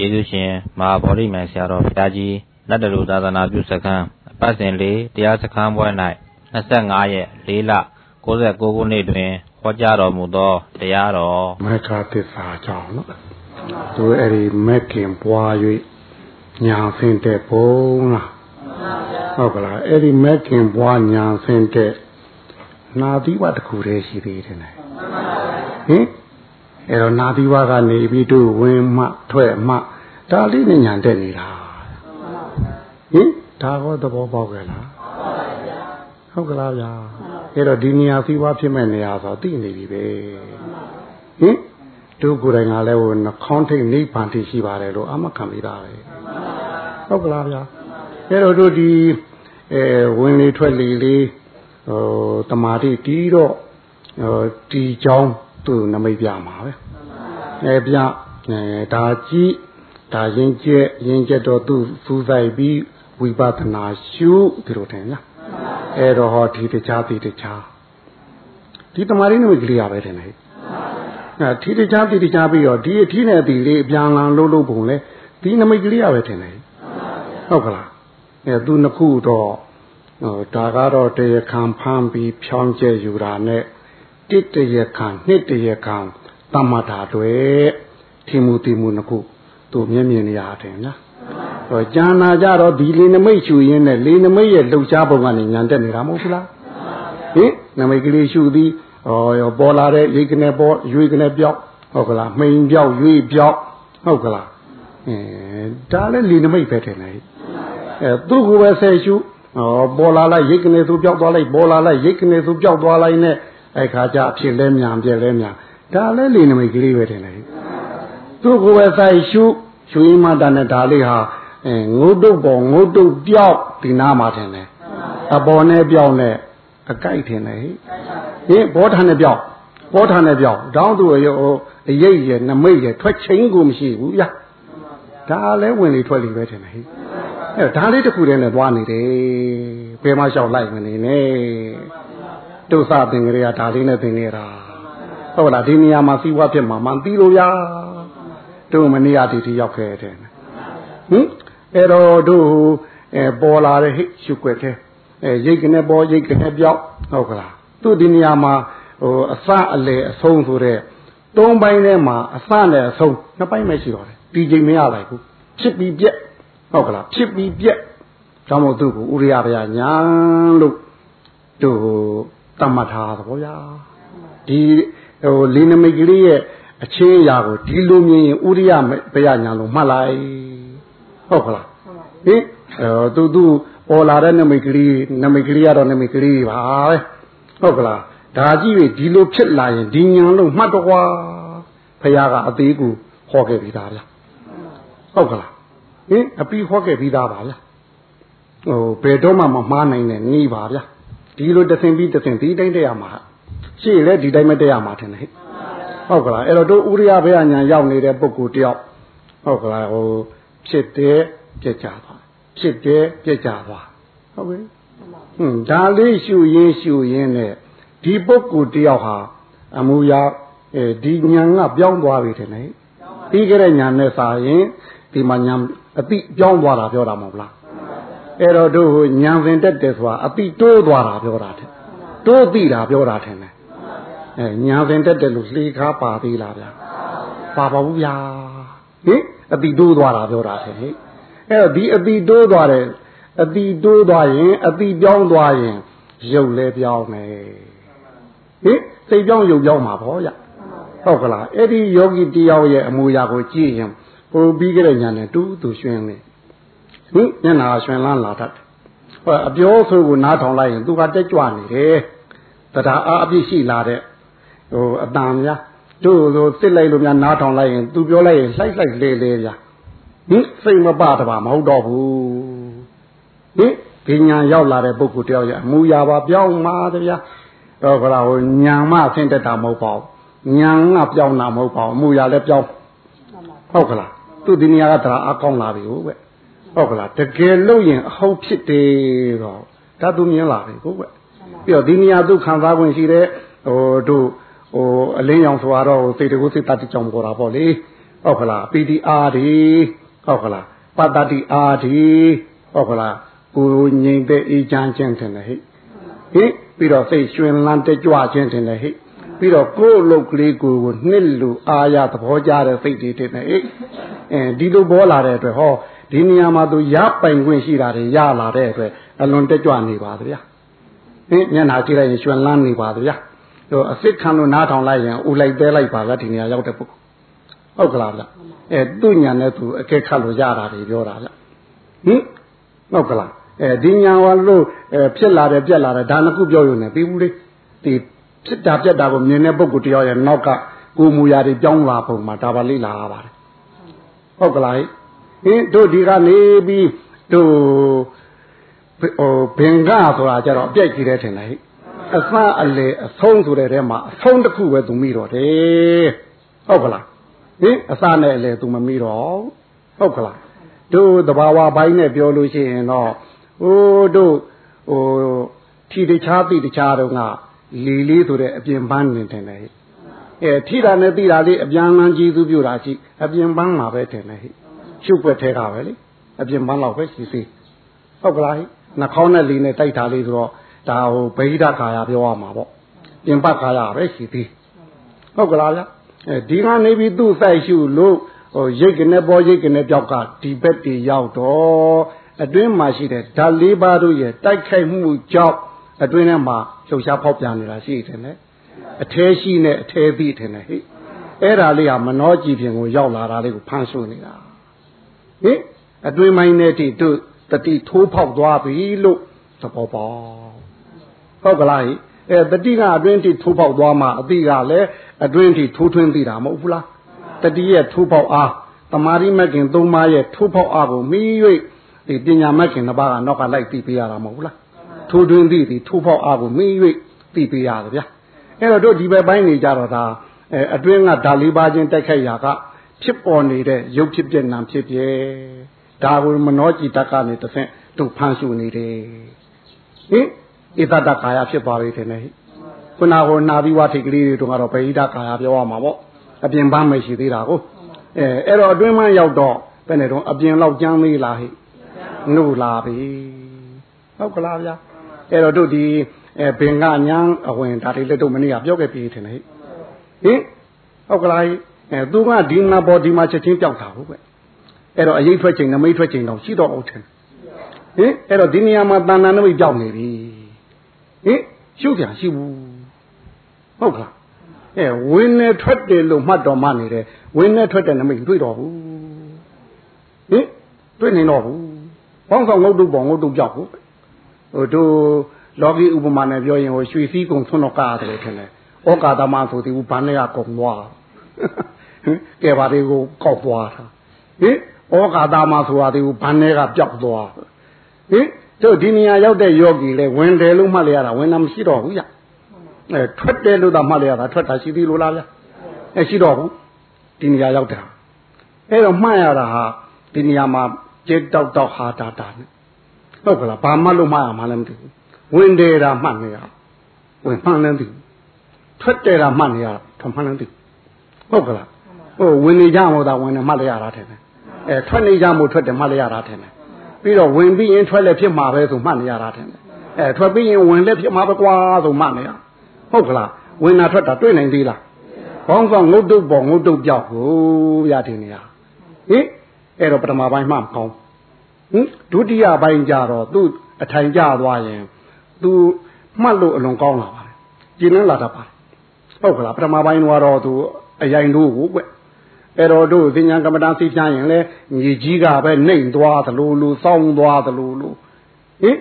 ကျေးဇူးရှင်မဟာဗောဓိမံဆရာတော်ဘုရားကြီးလက်တလူသာသနာပြုစခန်းအပတ်စဉ်လေးတရားစခန်းပွဲ၌25ရက်4လ69ခုနှစ်တွင်ဟောကြားတော်မူသောတရားတော်မက္ခသစ္စာကြောင့်နော်သူအဲ့ဒီမက္ခင်ပွား၍ညာဆင်းတဲ့ဘုံလားဟုတ်ကလားအဲ့ဒီမက္ခင်ပွားညာဆင်းတဲ့နာသီဝတခုတည်းရှိသေးတယ်ဟင် အဲ့တော့နာသီဝကနေပြီးတို့ဝင်မှထွက်မှဒါလေးနဲ့ညာတက်နေတာဟင်ဒါကောသဘောပေါက်ကြလားဟုတ်ကလားဗျာအဲ့တော့ဒီနေရာသီဝဖြစ်မဲ့နေရာဆိုသိနေပြီပဲဟင်တို့ကိုယ်တိုင်ကလည်းဟိုနှခေါင်းထိတ်နိဗ္ဗာန်ထိရှိပါတယ်လို့အမခံပြီးသားပဲဟုတ်ကလားဗျာအဲ့တော့တို့ဒီအဲဝင်လေထွက်လေလေးဟိုတမာတိတီးတော့ဟိုတီချောင်းသူ့နမိတ်ပြမှာပဲ အဲပြအဲဒါကြည့်ဒါရင်ကျက်ရင်ကျက်တော့သူ့စူးစိုက်ပြီးဝိပဿနာရှုဒီလိုတယ်ညာအဲ့တော့ဟောဒီတခြားဒီတခြားဒီတမာရင်းနမိတ်ကလေးရပဲတယ်နေအဲဒီတခြားဒီတခြားပြီးတော့ဒီအထီးနဲ့ဒီလေးအပြန်လန်လှုပ်လှုပ်ပုံလဲဒီနမိတ်ကလေးရပဲတယ်နေဟုတ်ကလားအဲသူနှစ်ခုတော့ဟိုဒါကတော့တရခံဖမ်းပြီးဖြောင်းကျဲယူတာနဲ့တစ်တရခံနှစ်တရခံ တမ္မာတာတွေထီမူတီမူနှစ်ခုသူမျက်မြင်နေရတယ်နော်ဟောကျန်နာကြတော့ဒီလေနမိတ်ရှူရင်းနဲ့လေနမိတ်ရဲ့လှုပ်ရှားပုံကနေညံတက်နေတာမဟုတ်ဘူးလားဟင်နမိတ်ကလေးရှူသည်ဟောပေါ်လာတဲ့ရိတ်ကနေပေါ်ရွေကနေပြောက်ဟုတ်ကလားမှိန်ပြောက်ရွေပြောက်ဟုတ်ကလားအဲဒါလည်းလေနမိတ်ပဲထင်တယ်အဲသူ့ကိုပဲဆယ်ရှုဟောပေါ်လာလိုက်ရိတ်ကနေသူပြောက်သွားလိုက်ပေါ်လာလိုက်ရိတ်ကနေသူပြောက်သွားလိုက်နဲ့အဲ့ခါကျအဖြစ်လဲမြန်ပြဲလဲမြန် ဒါလည်းလေနမိတ်ကလေးပဲထင်တယ်သူ့ကိုယ်ပဲဆိုင်ရှုရှုရင်းမတန်တဲ့ဒါလေးဟာအဲငုတ်တုတ်ပေါ်ငုတ်တုတ်ပြောက်ဒီနာမှာထင်တယ်အပေါ်နဲ့ပြောက်နဲ့အကြိုက်ထင်တယ်ဟင်ဘောထာနဲ့ပြောက်ဘောထာနဲ့ပြောက်တောင်းသူရောအရိပ်ရနမိတ်ရထွက်ချင်းကိုမရှိဘူးဗျာဒါလည်းဝင်လေထွက်လေပဲထင်တယ်ဟိအဲဒါလေးတစ်ခုတည်းနဲ့သွားနေတယ်ဘယ်မှလျှောက်လိုက်မနေနဲ့တုစပင်ကလေးကဒါလေးနဲ့ပင်နေတာ ဟုတ်လားဒီနေရာမှာစီးပွားဖြစ်မှာမှန်သိလို့ရတို့မနေ့ကဒီတိရောက်ခဲ့တယ်ဟင်အဲ့တော့တို့အဲပေါ်လာတဲ့ဟိရှုွက်တဲ့အဲရိတ်ကနေပေါ်ရိတ်ကနေပြောက်ဟုတ်ကလားသူ့ဒီနေရာမှာဟိုအစအလေအဆုံးဆိုတဲ့သုံးပိုင်းထဲမှာအစနဲ့အဆုံးနှစ်ပိုင်းပဲရှိတော့တယ်ဒီချိန်မရလိုက်ဘူးဖြစ်ပြီးပြက်ဟုတ်ကလားဖြစ်ပြီးပြက်ဒါမို့သူ့ကိုဥရိယဗျာညာလို့တို့တတ်မှတ်ထားသဘောဗျာဒီ ဟိုလင်းနမိတ်ကလေးရဲ့အချင်းအရာကိုဒီလိုမြင်ရင်ဥရိယဘယညာလို့မှတ်လိုက်ဟုတ်ကလားဟင်အဲသူသူပေါ်လာတဲ့နမိတ်ကလေးနမိတ်ကလေးကတော့နမိတ်ကလေးပါပဲဟုတ်ကလားဒါကြည့်ပြီဒီလိုဖြစ်လာရင်ဒီညာလို့မှတ်တော့ကွာဖះကအသေးကူဟောခဲ့ပြီးသားဗျဟုတ်ကလားဟင်အပီဟောခဲ့ပြီးသားပါဗျဟိုဘယ်တော့မှမမှားနိုင်တဲ့နေပါဗျဒီလိုတသင်ပြီးတသင်ဒီတိုင်းတရမှာ ရှေ့လဲဒီတိုင်းမတရမှာထင်တယ်ဟဲ့ဟုတ်ကလားအဲ့တော့တို့ဥရိယဘေးညာရောက်နေတဲ့ပုဂ္ဂိုလ်တယောက်ဟုတ်ကလားဟိုဖြစ်တယ်ပြက်ကြသွားဖြစ်တယ်ပြက်ကြသွားဟုတ်ပြီဟွန်းဒါလေးရှုရင်းရှုရင်းနဲ့ဒီပုဂ္ဂိုလ်တယောက်ဟာအမူအရာအဲဒီညာကပြောင်းသွားပြီထင်တယ်ပြီးကြတဲ့ညာနဲ့စာရင်ဒီမှာညာအတိပြောင်းသွားတာပြောတာမဟုတ်လားအဲ့တော့တို့ညာစဉ်တက်တယ်ဆိုတာအတိတိုးသွားတာပြောတာတဲ့တိုးသိတာပြောတာထင်တယ် အဲညာပင်တက်တယ်လို့လှေခါပါသေးလားဗျာပါပါဘူးဗျာဟင်အတိတိုးသွားတာပြောတာဟဲ့ဟဲ့အဲ့တော့ဒီအတိတိုးသွားတယ်အတိတိုးသွားရင်အတိပြောင်းသွားရင်ရုပ်လဲပြောင်းမယ်ဟင်စိတ်ပြောင်းရုပ်ပြောင်းမှာပေါ့ဗျဟုတ်ကလားအဲ့ဒီယောဂီတယောက်ရဲ့အမူအရာကိုကြည့်ရင်ပိုပြီးကြတဲ့ညာနဲ့တူးတူရွှင်နေဟင်ညနာရွှင်လန်းလာတတ်တယ်ဟောအပြောဆိုကိုနားထောင်လိုက်ရင်သူကတက်ကြွနေတယ်တရားအားအပြည့်ရှိလာတဲ့ ဟိုအတန်များတို့ဆိုစစ်လိုက်လို့များနားထောင်လိုက်ရင်သူပြောလိုက်ရင်လှိုက်လှိုက်လေလေဗျာဟင်စိတ်မပတပါမဟုတ်တော့ဘူးဟင်ဒီညာရောက်လာတဲ့ပုဂ္ဂိုလ်တယောက်ရဲ့အမူအရာပါပြောင်းမှာတဗျာတော့ခလာဟိုညာမဆင်းတက်တာမဟုတ်ပါဘူးညာကပြောင်းတာမဟုတ်ပါဘူးအမူအရာလည်းပြောင်းဟုတ်ကလားသူဒီနေရာကတရားအကောင်းလာပြီဟုတ်ပဲဟုတ်ကလားတကယ်လို့ရင်အဟုတ်ဖြစ်တယ်တော့ဒါသူမြင်လာပြီဟုတ်ပဲပြီးတော့ဒီနေရာသူခံစား권ရှိတဲ့ဟိုတို့ ဟိုအလင်းရောင်ဆိုတော့စိတ်တကူစိတ်တတ်ကြောင်ပေါ်တာပေါ့လေဟဟုတ်ကလားပီတိအားဒီဟုတ်ကလားပတ္တတိအားဒီဟုတ်ကလားကိုငြိမ်တဲ့အေးချမ်းခြင်းတင်တယ်ဟိဟိပြီးတော့စိတ်ရွှင်လန်းတကြွခြင်းတင်တယ်ဟိပြီးတော့ကိုယ်လုတ်ကလေးကိုကိုနှစ်လူအာရသဘောကြတဲ့စိတ်တွေတင်တယ်ဟိအဲဒီလိုပေါ်လာတဲ့အတွက်ဟောဒီနေရာမှာသူရပိုင်ခွင့်ရှိတာတွေရလာတဲ့အတွက်အလွန်တကြွနေပါဗျာဟင်မျက်နှာကြည့်လိုက်ရင်ရွှင်လန်းနေပါဗျာ ဟိုအစ်စ်ခံလို့နားထောင်လိုက်ရင်ဦးလိုက်သေးလိုက်ပါဗျာဒီနေရာရောက်တဲ့ပုဂ္ဂိုလ်ဟုတ်ကလားဗျအဲသူ့ညာနဲ့သူအကဲခတ်လို့ရတာတွေပြောတာဗျဟင်ဟုတ်ကလားအဲဒီညာဝါလို့ဖြစ်လာတယ်ပြက်လာတယ်ဒါနှစ်ခုပြောရုံနဲ့ပြီးဘူးလေဒီဖြစ်တာပြက်တာကိုမြင်တဲ့ပုဂ္ဂိုလ်တယောက်ရဲ့နောက်ကကိုမူရာတွေပြောင်းလာပုံမှာဒါပါလိလာပါတယ်ဟုတ်ကလားဟင်တို့ဒီကနေပြီးတို့ဟိုဘင်္ဂဆိုတာကြတော့အပြိုက်ကြီးတယ်ထင်တယ်ဟိ အစအလေအဆုံးဆိုတဲ့ထဲမှာအဆုံးတစ်ခုပဲသူမိတော့တယ်ဟုတ်ကလားဟင်အစနဲ့အလေသူမမိတော့ဟုတ်ကလားတို့တဘာဝဘိုင်းနဲ့ပြောလို့ရှိရင်တော့ဟိုတို့ဟိုထီတခြားတိတခြားတော့ကလီလေးဆိုတဲ့အပြင်ပန်းနေတယ်လေအဲထီတာနဲ့တိတာလေးအပြန်လန်းကြီးသူပြတာရှိအပြင်ပန်းမှာပဲတယ်လေရှုပ်ွက်ထဲကပဲလေအပြင်ပန်းလောက်ပဲရှိသေးဟုတ်ကလားနှာခေါင်းနဲ့လီနဲ့တိုက်တာလေးဆိုတော့ ဒါဟိုဗိဓာခါရပြောရမှာပေါ့ပြင်ပခါရပဲရှိသေးဟုတ်ကလားဗျအဲဒီကနေပြီးသူ့ဆိုင်ရှုလို့ဟိုရိတ်ကနေပေါ်ရိတ်ကနေပြောက်ကဒီဘက်တည်ရောက်တော့အတွင်းမှာရှိတဲ့ဓာတ်လေးပါးတို့ရဲ့တိုက်ခိုက်မှုကြောင့်အတွင်းထဲမှာလှုပ်ရှားဖောက်ပြန်နေတာရှိတယ်လေအထဲရှိနဲ့အထဲပြီးတယ်လေဟိအဲ့ဒါလေးကမနှောကြည်ပြင်ကိုရောက်လာတာလေးကိုဖန်ဆူနေတာဟိအတွင်းမိုင်းနဲ့တိတို့တတိထိုးဖောက်သွားပြီလို့သဘောပေါက် ဟုတ်ကလားဟိအဲတတိကအတွင်းတိထိုးပေါက်သွားမှအတိကလည်းအတွင်းတိထိုးထွင်းသိတာမဟုတ်ဘူးလားတတိရဲ့ထိုးပေါက်အားတမာရိမခင်သုံးပါးရဲ့ထိုးပေါက်အားကိုမိ၍ဒီပညာမခင်တစ်ပါးကနောက်ကလိုက်သိပေးရတာမဟုတ်ဘူးလားထိုးထွင်းသိသည်ထိုးပေါက်အားကိုမိ၍သိပေးရတယ်ဗျာအဲ့တော့တို့ဒီဘက်ပိုင်းနေကြတော့ဒါအဲအတွင်းကဓာလေးပါးချင်းတိုက်ခိုက်ရာကဖြစ်ပေါ်နေတဲ့ရုပ်ဖြစ်ပြနာဖြစ်ပြဒါကိုမနောจิตကနေတစ်ဆင့်တို့ဖန်ရှုနေတယ်ဟင် ဣတတကာယဖြစ်သွားပြီထင်တယ်ခုနကနာပြီးဝါထိတ်ကလေးတွေတော့ကတော့ဗေဟိတကာယပြောရမှာပေါ့အပြင်ပန်းမရှိသေးတာကိုအဲအဲ့တော့အတွင်းမှရောက်တော့ဘယ်နဲ့တော့အပြင်လောက်ကျမ်းသေးလားဟိနှုတ်လာပြီဟုတ်ကလားဗျာအဲ့တော့တို့ဒီအဲဘင်ကညာအဝင်ဒါတွေလက်တို့မနေ့ကပြောခဲ့ပြီထင်တယ်ဟိဟင်ဟုတ်ကလားအဲသူကဒီနာပေါ်ဒီမှာချက်ချင်းပြောက်တာဟုတ်ပဲအဲ့တော့အရေးထွက်ချိန်နမိတ်ထွက်ချိန်တော့ရှိတော့အောင်ထင်ဟင်အဲ့တော့ဒီနေရာမှာတဏ္ဍာနမိတ်ပြောက်နေပြီ ဟင်ရှုပ်ပြန်ရှိဘူးဟုတ်ကလားအဲဝင်းနဲ့ထွက်တယ်လို့မှတ်တော်မှနေတယ်ဝင်းနဲ့ထွက်တဲ့နမိတ်တွေ့တော့ဘူးဟင်တွေ့နေတော့ဘူးဘောင်းဆောင်ငုတ်တုပ်ပေါ်ငုတ်တုပ်ကြောက်ဘူးဟိုတို့လောကီဥပမာနဲ့ပြောရင်ဟိုရွှေစည်းကုံဆွန်းတော့ကားတယ်ထင်တယ်ဩကာသမဆိုဒီဘူးဘန်းနဲ့ကကုံသွားဟင်ကဲပါလေးကိုကောက်သွားတာဟင်ဩကာသမဆိုတာဒီဘူးဘန်းနဲ့ကပျောက်သွားဟင် တို့ဒီနေရာရောက်တဲ့ယောဂီလဲဝင်တယ်လို့မှတ်လိုက်ရတာဝင်တာမရှိတော့ဘူးဗျအဲထွက်တယ်လို့သာမှတ်လိုက်ရတာထွက်တာရှိသေးလို့လားဗျအဲရှိတော့ဘူးဒီနေရာရောက်တာအဲ့တော့မှတ်ရတာဟာဒီနေရာမှာကြက်တောက်တောက်ဟာတာတာနဲ့ဟုတ်ကလားဘာမှလို့မှတ်ရမှာလည်းမသိဘူးဝင်တယ်တာမှတ်နေရဝင်မှန်းလည်းမသိဘူးထွက်တယ်တာမှတ်နေရထွက်မှန်းလည်းမသိဟုတ်ကလားဟိုဝင်နေကြမို့သာဝင်နေမှတ်လိုက်ရတာထင်တယ်အဲထွက်နေကြမို့ထွက်တယ်မှတ်လိုက်ရတာထင်တယ် ပြီးတော့ဝင်ပြီးရင်ထွက်လည်းဖြစ်မှာပဲဆိုမှတ်နေရတာထင်တယ်အဲထွက်ပြီးရင်ဝင်လည်းဖြစ်မှာပဲကွာဆိုမှတ်နေရဟုတ်ကလားဝင်တာထွက်တာတွေ့နိုင်သေးလားဘောင်းဆောင်ငုတ်တုတ်ပေါ်ငုတ်တုတ်ပြောက်ကိုဗျာတင်နေရဟင်အဲ့တော့ပထမပိုင်းမှမကောင်းဟင်ဒုတိယပိုင်းကြတော့သူ့အထိုင်ကျသွားရင်သူမှတ်လို့အလွန်ကောင်းလာပါတယ်ကျင်းနှလာတတ်ပါတယ်ဟုတ်ကလားပထမပိုင်းတော့သူအရင်တို့ကိုကွ အဲ့တော့တို့သင်္ညာကမ္မတာသိပြရင်လေညီကြီးကပဲနှိမ်သွားသလိုလိုစောင်းသွားသလိုလိုဟင်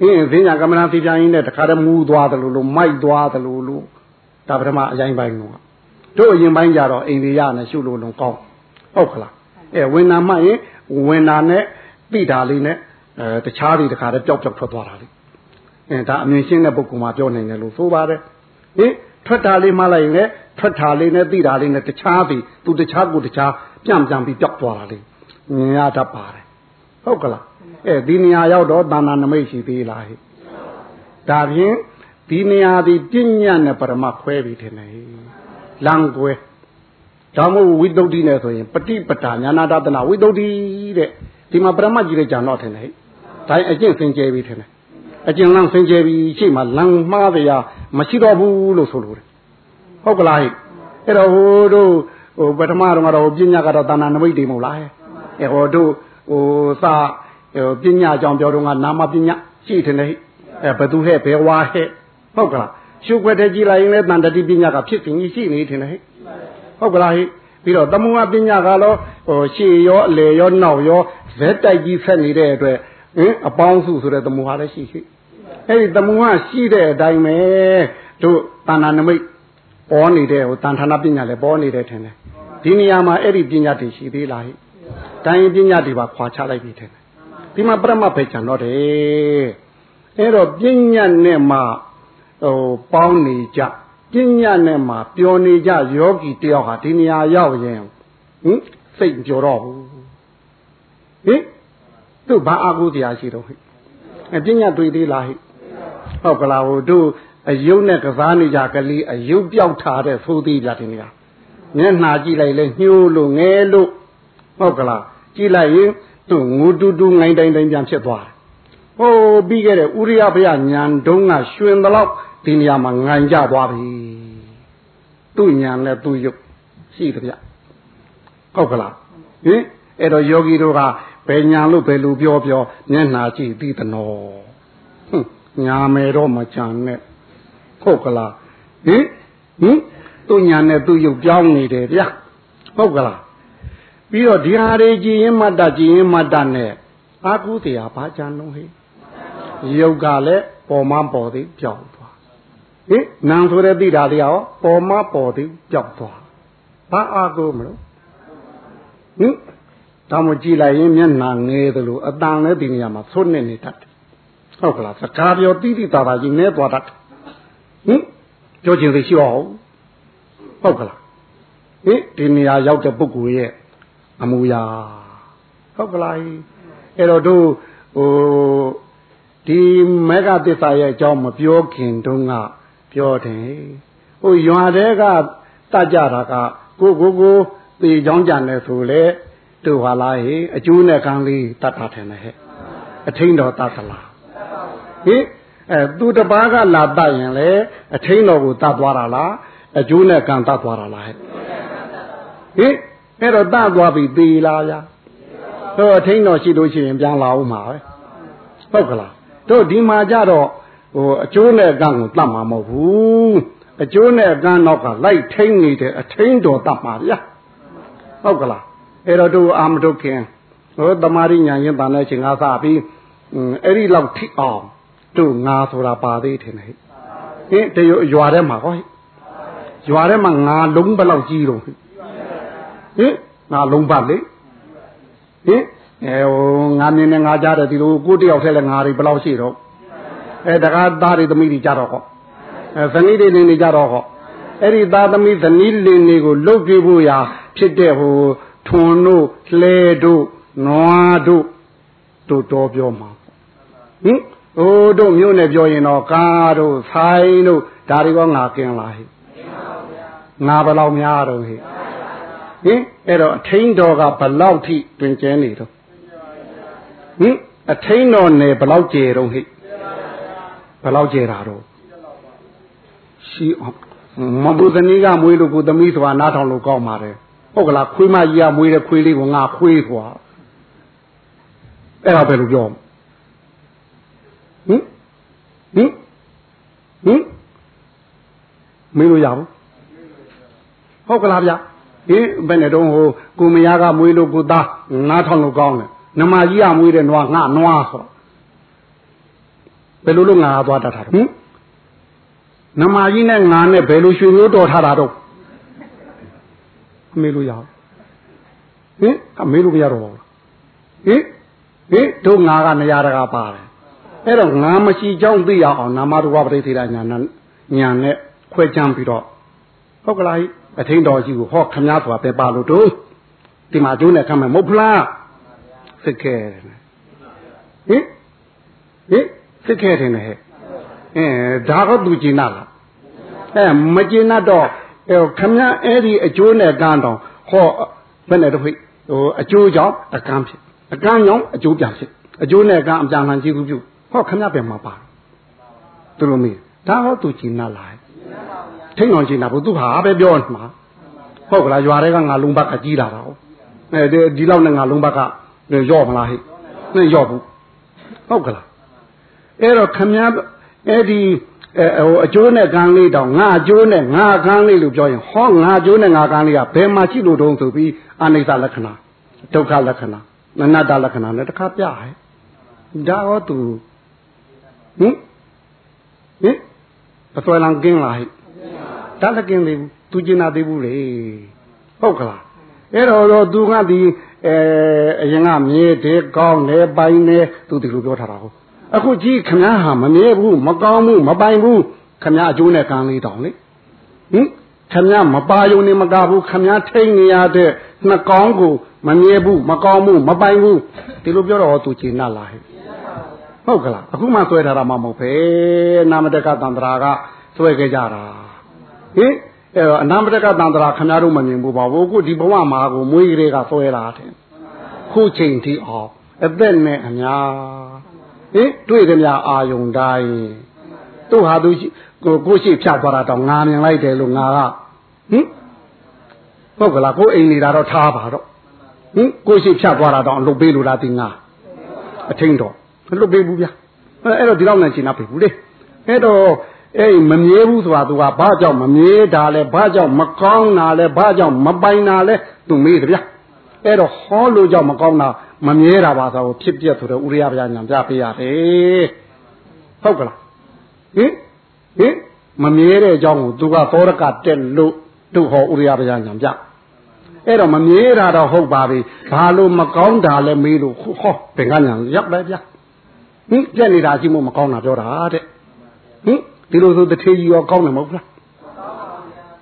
အင်းသင်္ညာကမ္မတာသိပြရင်လည်းတခါတည်းမူးသွားသလိုလိုမိုက်သွားသလိုလိုဒါပထမအရင်ပိုင်းတော့တို့အရင်ပိုင်းကြတော့အိန္ဒိယနဲ့ရှုလို့လုံးကောင်းဟုတ်ကလားအဲဝင်နာမှရင်ဝင်နာနဲ့တိတာလေးနဲ့အဲတခြားတွေတခါတည်းပျောက်ပျောက်ထွက်သွားတာလေအဲဒါအမြင်ရှင်းတဲ့ပုဂ္ဂိုလ်မှပြောနိုင်တယ်လို့ဆိုပါတယ်ဟင် ထွက်တာလေးမှလိုက်ရင်လည်းထွက်တာလေးနဲ့တိတာလေးနဲ့တခြားသည်သူတခြားကိုတခြားပြန့်ပြန်ပြီးပျောက်သွားတာလေမြင်ရတတ်ပါတယ်ဟုတ်ကလားအဲဒီနေရာရောက်တော့တာဏနမိတ်ရှိသေးလားဟဲ့ဒါဖြင့်ဒီနေရာဒီပညာနဲ့ပရမခွဲပြီးထင်တယ်လမ်းကွဲဒါမို့ဝိတုဒ္ဓိနဲ့ဆိုရင်ပฏิပတာညာနာတနာဝိတုဒ္ဓိတဲ့ဒီမှာပရမတ်ကြီးတဲ့ဂျာတော့ထင်တယ်ဒါအကျင့်စင်ကြယ်ပြီထင်တယ် အကျင့်လမ်းစင်ကြယ်ပြီရှိမှလမ်းမှားတရားမရှိတော့ဘူးလို့ဆိုလို့တယ်ဟုတ်ကလားဟဲ့အဲ့တော့ဟိုတို့ဟိုပထမတော့ကတော့ပညာကတော့တာဏနမိတ်တွေမဟုတ်လားဟဲ့အဲ့ဟိုတို့ဟိုစာပညာကြောင့်ပြောတော့ကနာမပညာရှိတယ်ဟဲ့အဲဘသူဟဲ့ဘယ်ဝါဟဲ့ဟုတ်ကလားရှုွက်တဲ့ကြည်လိုက်ရင်လည်းတန်တတိပညာကဖြစ်စဉ်ကြီးရှိနေတယ်ဟဲ့ဟုတ်ကလားဟဲ့ပြီးတော့တမုဟပညာကတော့ဟိုရှေ့ရောအလေရောနောက်ရောဇက်တိုက်ကြီးဆက်နေတဲ့အတွက် ဟင်အပေါင်းစုဆိုတဲ့တမုဟလည်းရှိရှိအဲ့ဒီတမုဟရှိတဲ့အတိုင်းပဲတို့တဏ္ဍာနမိတ်ပေါ်နေတဲ့ဟိုတန်ဌာနပညာလည်းပေါ်နေတယ်ထင်တယ်ဒီနေရာမှာအဲ့ဒီပညာတွေရှိသေးလားဟိတိုင်းပညာတွေပါခွာချလိုက်ပြီထင်တယ်ဒီမှာပရမတ်ပဲကြံတော့တယ်အဲ့တော့ပညာနဲ့မှဟိုပေါင်းနေကြပညာနဲ့မှပျော်နေကြယောဂီတယောက်ဟာဒီနေရာရောက်ရင်ဟင်စိတ်ကြော်တော့ဘူးဟင် သူ့ဘာအာဟုတရားရှိတော့ဟိအပညာတွေ့သေးလားဟိဟုတ်ကလားဟိုတို့အယုတ်နဲ့ကစားနေကြကလေးအယုတ်ပြောက်ထားတဲ့သိုးသေးပြတင်နေတာမျက်နှာကြည့်လိုက်လဲညှိုးလို့ငဲလို့ဟုတ်ကလားကြည့်လိုက်ရင်သူ့ငူတူတူငိုင်းတိုင်းတိုင်းပြန်ဖြစ်သွားတယ်ဟိုပြီးခဲ့တဲ့ဥရိယဘုရားညံတုံးကရွှင်တော့ဒီနေရာမှာငိုင်ကြသွားပြီသူ့ညံနဲ့သူ့ယုတ်ရှိတယ်ဗျဟုတ်ကလားဟင်အဲ့တော့ယောဂီတို့က ဘယ်ညာလို့ဘယ်လိုပြောပြောမျက်နှာကြည့်ပြီးတနောဟွန်းညာမယ်တော့မချမ်းနဲ့ဟုတ်ကလားဟင်ဟင်သူ့ညာနဲ့သူ့ရုပ်ပြောင်းနေတယ်ဗျဟုတ်ကလားပြီးတော့ဒီဟာတွေကြည်ရင်မတ္တကြည်ရင်မတ္တနဲ့အာကုတရားဘာကြံလုံးဟဲ့ရုပ်ကလည်းပေါ်မပေါ်သေးပြောင်းသွားဟင်နာမ်ဆိုတဲ့သိတာတရားရောပေါ်မပေါ်သေးပြောင်းသွားဘာအာကုမလို့ဟင် ဒါမှကြည်လိုက်ရင်မျက်နှာငဲသလိုအတန်လည်းဒီနေရာမှာသွတ်နေနေတတ်တယ်ဟုတ်ကလားစကားပြောတိတိတာတာကြီးနဲသွားတတ်ဟင်ပြောချင်သိရှိအောင်ဟုတ်ကလားဟင်ဒီနေရာရောက်တဲ့ပုဂ္ဂိုလ်ရဲ့အမူအရာဟုတ်ကလားအဲ့တော့တို့ဟိုဒီမေဃသစ္စာရဲ့အကြောင်းမပြောခင်တုန်းကပြောတယ်ဟိုရွာတဲ့ကတတ်ကြတာကကိုကိုကိုသေချောင်းကြံတယ်ဆိုလေ တို့ဟာလားဟေအကျိုးနဲ့ကံလေးတတ်တာထင်တယ်ဟဲ့အထင်းတော်တတ်သလားဟင်အဲသူတပားကလာတတ်ရင်လေအထင်းတော်ကိုတတ်သွားတာလားအကျိုးနဲ့ကံတတ်သွားတာလားဟဲ့ဟင်အဲ့တော့တတ်သွားပြီသေလားဗျာဟိုအထင်းတော်ရှိလို့ရှိရင်ပြန်လာဦးမှာပဲဟုတ်ကလားတို့ဒီမှာကြတော့ဟိုအကျိုးနဲ့ကံကိုတတ်မှာမဟုတ်ဘူးအကျိုးနဲ့ကံတော့ကလိုက်ထိန်နေတဲ့အထင်းတော်တတ်မှာဗျာဟုတ်ကလား အဲ့တော့တို့အာမထုတ်ခင်ဟိုတမာရိညာရင်တန်တဲ့ချိန်ကစပြီးအဲ့ဒီလောက်ထိအောင်တို့ငါဆိုတာပါသေးတယ်ဟဲ့ဟင်တရွရွာထဲမှာဟောရွာထဲမှာငါလုံးဘလောက်ကြီးတော့ဟင်ငါလုံးပါလေဟင်အဲဟိုငါမြင်နေငါကြားတယ်ဒီလိုကိုတယောက်ထဲလဲငါတွေဘလောက်ရှိတော့အဲတကားသားတွေသမီးတွေကြတော့ဟောအဲဇနီးတွေနေနေကြတော့ဟောအဲ့ဒီသားသမီးဇနီးလင်တွေကိုလှုပ်ပြဖို့ရာဖြစ်တဲ့ဟို ထွန်တို့လှဲတို့နွားတို့တို့တော်ပြောမှာဟင်ဟိုတို့မြို့နယ်ပြောရင်တော့ကားတို့ဆိုင်တို့ဒါတွေကငါกินလာဟိငါဘယ်လောက်များတော့ဟိဟင်အဲ့တော့အထင်းတော်ကဘလောက်ထိတွင်ကျဲနေတော့ဟင်အထင်းတော်နယ်ဘလောက်ကျဲတော့ဟိဘလောက်ကျဲတာတော့ရှိအောင်မဘုဇနီးကမွေးလို့ကိုသမီးဆိုတာနားထောင်လို့ကောင်းပါတယ် ဟုတ်ကလားခွေးမကြီးကမွေးတဲ့ခွေးလေးကငါခွေးခွာအဲ့ဒါပဲလို့ပြောဟင်ဟင်ဟင်မေးလို့ရဘူးဟုတ်ကလားဗျဟင်ဘယ်နဲ့တော့ဟိုကိုမယားကမွေးလို့ကိုသားနားထောင်လို့ကောင်းတယ်နမကြီးကမွေးတဲ့နွားငါနွားဆိုဘယ်လိုလုပ်ငါသွားတတ်တာဟင်နမကြီးနဲ့ငါနဲ့ဘယ်လိုရွှေမျိုးတော်ထားတာတော့ မေးလို့ရအောင်ဟင်အမေးလို့မရတော့ဘူးဟင်ဟင်တို့ငါကနေရာတကာပါတယ်အဲ့တော့ငါမရှိကြောင်းသိရအောင်နာမရူပပရိသေရညာနဲ့ညာနဲ့ခွဲချမ်းပြီးတော့ဟုတ်ကလားအထင်းတော်ကြီးကိုဟောခမားဆိုတာပဲပါလို့တို့ဒီမှာကျိုးနဲ့ခံမယ်မဟုတ်လားစစ်ခဲတယ်ဟင်ဟင်စစ်ခဲတယ်ဟဲ့အဲဒါတော့သူကျင်နာလားအဲမကျင်တော့ အဲခမည်းအဲ့ဒီအကျိုးနဲ့ကန်းတော့ဟောဘယ်နဲ့တော့ဟိဟိုအကျိုးကြောင့်အကန်းဖြစ်အကန်းကြောင့်အကျိုးပြန်ဖြစ်အကျိုးနဲ့ကန်းအပြန်လှန်ကျေးဇူးပြုဟောခမည်းပြန်မှာပါသူတို့မေးဒါဟောသူကြည်နာလိုက်ထိန်အောင်ကြည်နာဘူးသူဟာပဲပြောမှာဟုတ်ကလားရွာတွေကငါလုံးဘက်ကကြီးလာတာဟုတ်အဲဒီလောက်နဲ့ငါလုံးဘက်ကရော့မလားဟိနဲ့ရော့ဘူးဟုတ်ကလားအဲ့တော့ခမည်းအဲ့ဒီ အဲဟိုအကျိုးနဲ့ကန်းလေးတောင်ငါအကျိုးနဲ့ငါကန်းလေးလို့ပြောရင်ဟောငါအကျိုးနဲ့ငါကန်းလေးကဘယ်မှာရှိလို့တုံးဆိုပြီးအနိစ္စလက္ခဏာဒုက္ခလက္ခဏာနနတ္တလက္ခဏာနဲ့တခါပြဟဲ့ဒါဟောသူဟင်ဟင်အစွဲလံကင်းလာဟဲ့ဒါလည်းကင်းသေးဘူးသူကျင်နာသေးဘူးလေဟုတ်ကလားအဲ့တော့တော့သူကဒီအဲအရင်ကမြေတဲ့ကောင်းတယ်ပိုင်တယ်သူဒီလိုပြောထားတာဟုတ် အခုကြည့်ခမားဟာမမြဲဘူးမကောင်းဘူးမပိုင်ဘူးခမားအကျိုးနဲ့ကံလေးတောင်လေဟင်ခမားမပါယုံနေမကဘူးခမားထိန်နေရတဲ့နှကောင်းကိုမမြဲဘူးမကောင်းဘူးမပိုင်ဘူးဒီလိုပြောတော့သူကျင်နာလာဟဲ့ဟုတ်ကလားအခုမှဆွဲထားတာမှမဟုတ်ပဲနာမတကတန္တရာကဆွဲခဲ့ကြတာဟင်အဲတော့အနာမတကတန္တရာခမားတို့မမြင်ဘူးပါဘူးအခုဒီဘဝမှာကိုမွေးကလေးကဆွဲလာတယ်ခုချိန်ထိအောင်အသက်နဲ့အများ ဟင်တွေ့ကြများအာယုံတိုင်းသူ့ဟာသူကိုကိုရှိဖြတ်သွားတာတော့ငါမြင်လိုက်တယ်လို့ငါကဟင်ဟုတ်ကလားကိုအိမ်နေတာတော့ထားပါတော့ဟင်ကိုရှိဖြတ်သွားတာတော့အလုပ်ပေးလို့လားဒီငါအထင်းတော့မလုပ်ပေးဘူးဗျာအဲ့တော့ဒီလောက်နဲ့ရှင်းနာပြီဘူးလေအဲ့တော့အဲ့မမြဲဘူးဆိုတာသူကဘာကြောင့်မမြဲတာလဲဘာကြောင့်မကောင်းတာလဲဘာကြောင့်မပိုင်တာလဲသူမေးတယ်ဗျာ အဲ့တော့ဟောလို့ကြောင့်မကောင်းတာမမြဲတာပါဆိုတော့ဖြစ်ပြဆိုတော့ဥရိယဗျာညာပြပေးရတယ်ဟုတ်ကလားဟင်ဟင်မမြဲတဲ့အကြောင်းကိုသူကသောရကတက်လို့သူ့ဟောဥရိယဗျာညာပြအဲ့တော့မမြဲတာတော့ဟုတ်ပါပြီဘာလို့မကောင်းတာလဲမေးလို့ဟောဘယ်ကညာရောက်လဲဗျာဟင်ပြက်နေတာရှိမို့မကောင်းတာပြောတာတဲ့ဟင်ဒီလိုဆိုတထေးကြီးရောကောင်းတယ်မဟုတ်လား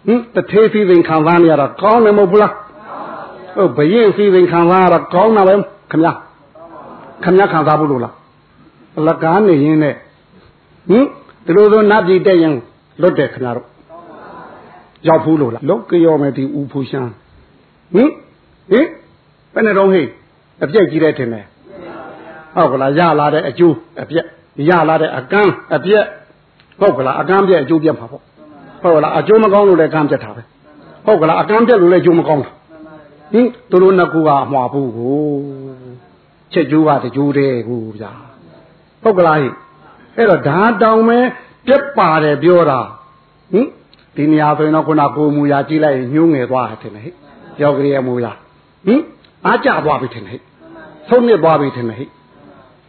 ဟင်တထေးစီစဉ်ခံစားနေရတာကောင်းတယ်မဟုတ်လား ဟုတ်ဘရင်စီစဉ်ခံစားရတာကောင်းတာပဲခမခမခံစားဖို့လို့လားအလကားနေရင်နဲ့ဟင်ဒီလိုဆိုနတ်ပြည်တက်ရင်လွတ်တယ်ခမတို့ရောက်ဘူးလို့လားလုတ်ကြောမယ်ဒီဦးဖူရှမ်းဟင်ဟင်ဘယ်နဲ့တော့ဟိအပြက်ကြီးတဲ့ထင်တယ်ဟုတ်ကလားရလာတဲ့အကျိုးအပြက်ရလာတဲ့အကန်းအပြက်ဟုတ်ကလားအကန်းပြက်အကျိုးပြက်မှာပေါ့ဟုတ်ကလားအကျိုးမကောင်းလို့လည်းကန်းပြက်တာပဲဟုတ်ကလားအကန်းပြက်လို့လည်းအကျိုးမကောင်းတာ ဟင်သူတို့နှစ်ခုကအမှားဘူးကိုချက်ကျိုးကတကြိုးတဲ့ကိုဗျာဟုတ်ကလားဟိအဲ့တော့ဓာတောင်မဲပြက်ပါတယ်ပြောတာဟင်ဒီနေရာဆိုရင်တော့ခုနကိုမူရာကြည့်လိုက်ရင်ညှိုးငယ်သွားတယ်ထင်တယ်ဟိပြောကြရမူရာဟင်အားကြသွားပြီထင်တယ်ဟိဆုံးနစ်သွားပြီထင်တယ်ဟိ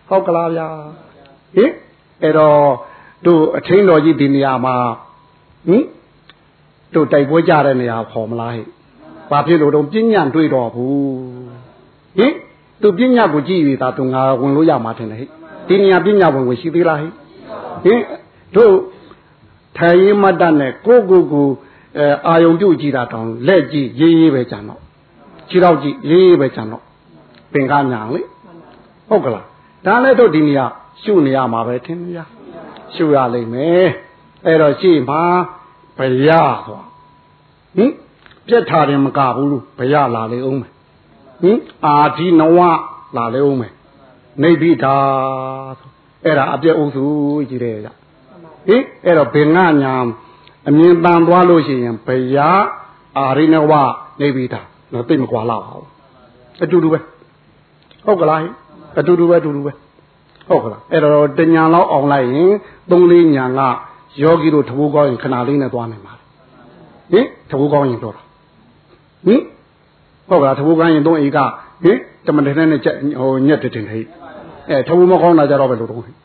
ဟုတ်ကလားဗျာဟင်အဲ့တော့တို့အထင်းတော်ကြီးဒီနေရာမှာဟင်တို့တိုက်ပွဲကြတဲ့နေရာခေါ်မလားဟိ ဘာဖြစ်လို့တော့ပြညံတွေးတော့ဘူးဟင်သူပညာကိုကြည့်ရတာသူငါဝင်လို့ရမှာထင်တယ်ဟဲ့ဒီနေရာပညာဝင်ဝင်ရှိသေးလားဟဲ့ဟင်တို့ထိုင်ရင်မတ်တနဲ့ကိုကိုကိုအဲအာယုံပြုတ်ကြည့်တာတောင်လက်ကြည့်ရေးရေးပဲကြံတော့ခြေတော့ကြည့်ရေးရေးပဲကြံတော့ပင်ကညာလေဟုတ်ကလားဒါလည်းတို့ဒီနေရာရှုနေရမှာပဲထင်ရရှုရလိမ့်မယ်အဲ့တော့ရှိမှာဘရသွားဟင် ပြက်ထားတယ်မကဘူးလို့ဘရလာလေအောင်မယ်ဟင်အာဒီနဝလာလဲဦးမယ်နေပိတာအဲ့ဒါအပြည့်အုပ်စုကြီးတယ်ကြဟင်အဲ့တော့ဘင်္ဂညာအမြင်တန်သွားလို့ရှိရင်ဘယအာရိနဝနေပိတာတော့သိမကွာလာပါဘူးအတူတူပဲဟုတ်ကလားအတူတူပဲအတူတူပဲဟုတ်ကလားအဲ့တော့တညာလောက်အောင်လိုက်ရင်သုံးလေးညာကယောဂီတို့တဘိုးကောင်းရင်ခဏလေးနဲ့သွားနိုင်ပါဟင်တဘိုးကောင်းရင်တော့ ဟင်ဟုတ်ကလားတဘူကန်းရင်သုံးဧကဟင်တမတဲ့နဲ့ချက်ဟိုညက်တဲ့တင်ဟိအဲတဘူမကောင်းတာကြတော့ပဲလို့တော့ဟင်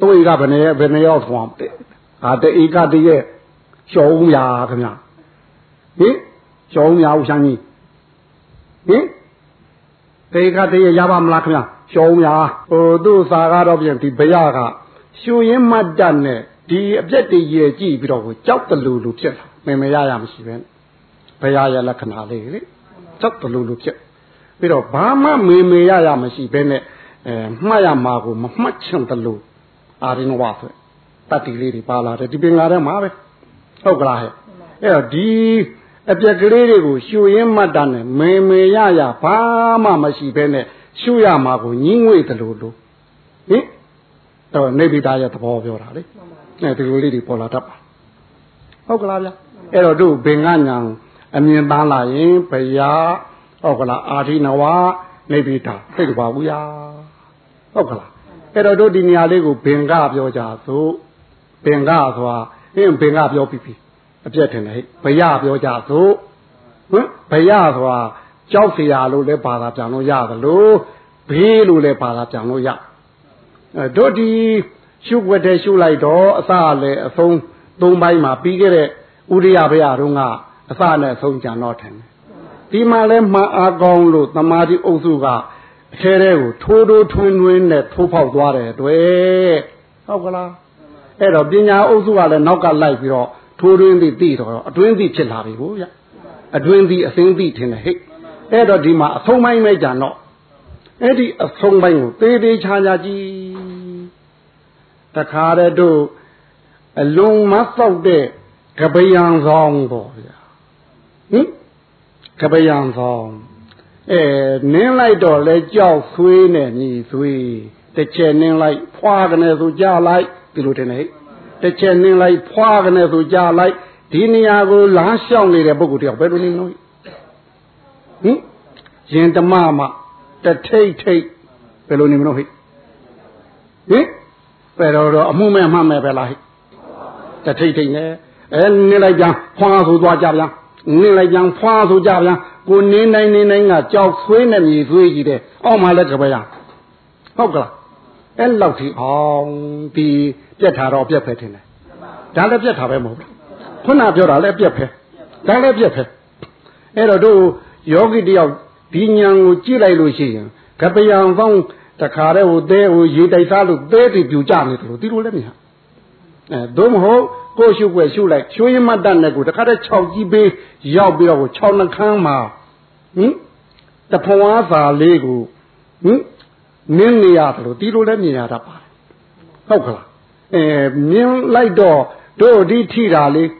သုံးဧကဘယ်နဲ့ဘယ်နဲ့ရောက်သွားဟာတဧကတည်းရဲ့ရှောဦးရာခင်ဗျဟင်ရှောဦးရာဦးရှမ်းကြီးဟင်တေကတည်းရပါမလားခင်ဗျရှောဦးရာဟိုသူ့စာကတော့ပြင်ဒီဘရကရှူရင်းမတ်တတ်နဲ့ဒီအပြက်တည်းရဲ့ကြည့်ပြီးတော့ကိုကြောက်တလူလူဖြစ်လာမင်မရရမရှိပဲ ဘုရားရဲ့လက္ခဏာလေးလေသတ်တလူလူဖြစ်ပြီးတော့ဘာမှမေမေရရမရှိဘဲနဲ့အဲမှတ်ရမှာကိုမမှတ်ချင်တလူအာရိနဝဆိုတတ္တိလေးတွေပါလာတယ်ဒီပင်လာထဲမှာပဲဟုတ်ကလားဟဲ့အဲ့တော့ဒီအပြက်ကလေးတွေကိုရှူရင်းမှတ်တာနဲ့မေမေရရဘာမှမရှိဘဲနဲ့ရှူရမှာကိုညင်းငွေတယ်လို့လို့ဟင်တော့နေဗိတာရဲ့သဘောပြောတာလေအဲဒီလိုလေးတွေပေါ်လာတတ်ပါဟုတ်ကလားဗျအဲ့တော့တို့ဘင်္ဂညာ အမြင်သားလာရင်ဘုရားဟုတ်ကလားအာထိနဝနေဗိတာသိကြပါဘူးယာဟုတ်ကလားအဲ့တော့တို့ဒီနေရာလေးကိုဘင်္ဂပြောကြသို့ဘင်္ဂဆိုတာအင်းဘင်္ဂပြောပြီးပြီအပြက်ထင်တယ်ဟဲ့ဘယပြောကြသို့ဟင်ဘယဆိုတာကြောက်เสียလို့လည်းဘာသာပြန်လို့ရသလိုဘေးလို့လည်းဘာသာပြန်လို့ရအဲတို့ဒီရှုပ်ွက်တဲ့ရှုလိုက်တော့အစလည်းအဆုံးသုံးပိုင်းမှာပြီးခဲ့တဲ့ဥရိယဘယတုန်းက အစနဲ့အဆုံးကြံတော့ထင်တယ်ဒီမှာလဲမှန်အားကောင်းလို့တမာတိအုပ်စုကအထဲထဲကိုထိုးထိုးထွင်းထွင်းနဲ့ထိုးဖောက်သွားတယ်တွေ့ဟုတ်ကလားအဲ့တော့ပညာအုပ်စုကလည်းနောက်ကလိုက်ပြီးတော့ထိုးတွင်းသည်သိတော့အတွင်းသည်ဖြစ်လာပြီကိုဗျအတွင်းသည်အစင်းသည်ထင်တယ်ဟဲ့အဲ့တော့ဒီမှာအဆုံးပိုင်းပဲကြံတော့အဲ့ဒီအဆုံးပိုင်းကိုသေးသေးချာချာကြည့်တခါတည်းတို့အလုံးမသောက်တဲ့ကပယံဆောင်ပေါ့ဗျာ ဟင်ကပယံဆောင်အဲနင်းလိုက်တော့လဲကြောက်ဆွေးနဲ့ညီဆွေးတစ်ချက်နင်းလိုက်ဖွာကနေဆိုကြလိုက်ဒီလိုတင်နေတစ်ချက်နင်းလိုက်ဖွာကနေဆိုကြလိုက်ဒီနေရာကိုလမ်းလျှောက်နေတဲ့ပုဂ္ဂိုလ်တယောက်ဘယ်လိုနေလို့ဟင်ရင်ဓမ္မမတထိတ်ထိတ်ဘယ်လိုနေမလို့ဟိဟင်ဘယ်တော့တော့အမှုမဲ့မှမဲ့ပဲလားဟိတထိတ်ထိတ်နဲ့အဲနင်းလိုက်ပြန်ဖွာဆိုသွားကြပြန် နင်းလိုက်ပြန်ဖွာဆိုကြပြန်ကိုနင်းနိုင်နင်းနိုင်ကကြောက်ဆွေးနဲ့မြေဆွေးကြီးတဲ့အောက်မှာလည်းကြပါရဟုတ်ကလားအဲ့လောက်ထိအောင်ဒီပြက်ထားတော့ပြက်ဖဲထင်တယ်ဒါလည်းပြက်ထားပဲမဟုတ်ဘူးခုနပြောတာလည်းပြက်ဖဲဒါလည်းပြက်ဖဲအဲ့တော့တို့ယောဂီတယောက်ဒီဉာဏ်ကိုကြည့်လိုက်လို့ရှိရင်ကပယံပေါင်းတခါတည်းဟိုသဲဟိုရေတိုက်စားလို့သဲတွေပြူကြနေတယ်လို့ဒီလိုလည်းမရအဲသို့မဟုတ် ကိုရှုွယ်ရှုလိုက်ရှုရင်မတတ်တဲ့ကိုတခါတည်း6ကြီးပေးရောက်ပြီးတော့6နှခမ်းမှာဟင်တဖွာစာလေးကိုဟင်နင်းနေရတယ်လို့ဒီလိုလည်းမြင်ရတတ်ပါတယ်ဟုတ်ကလားအဲမြင်လိုက်တော့တို့ဒီထိတာလေး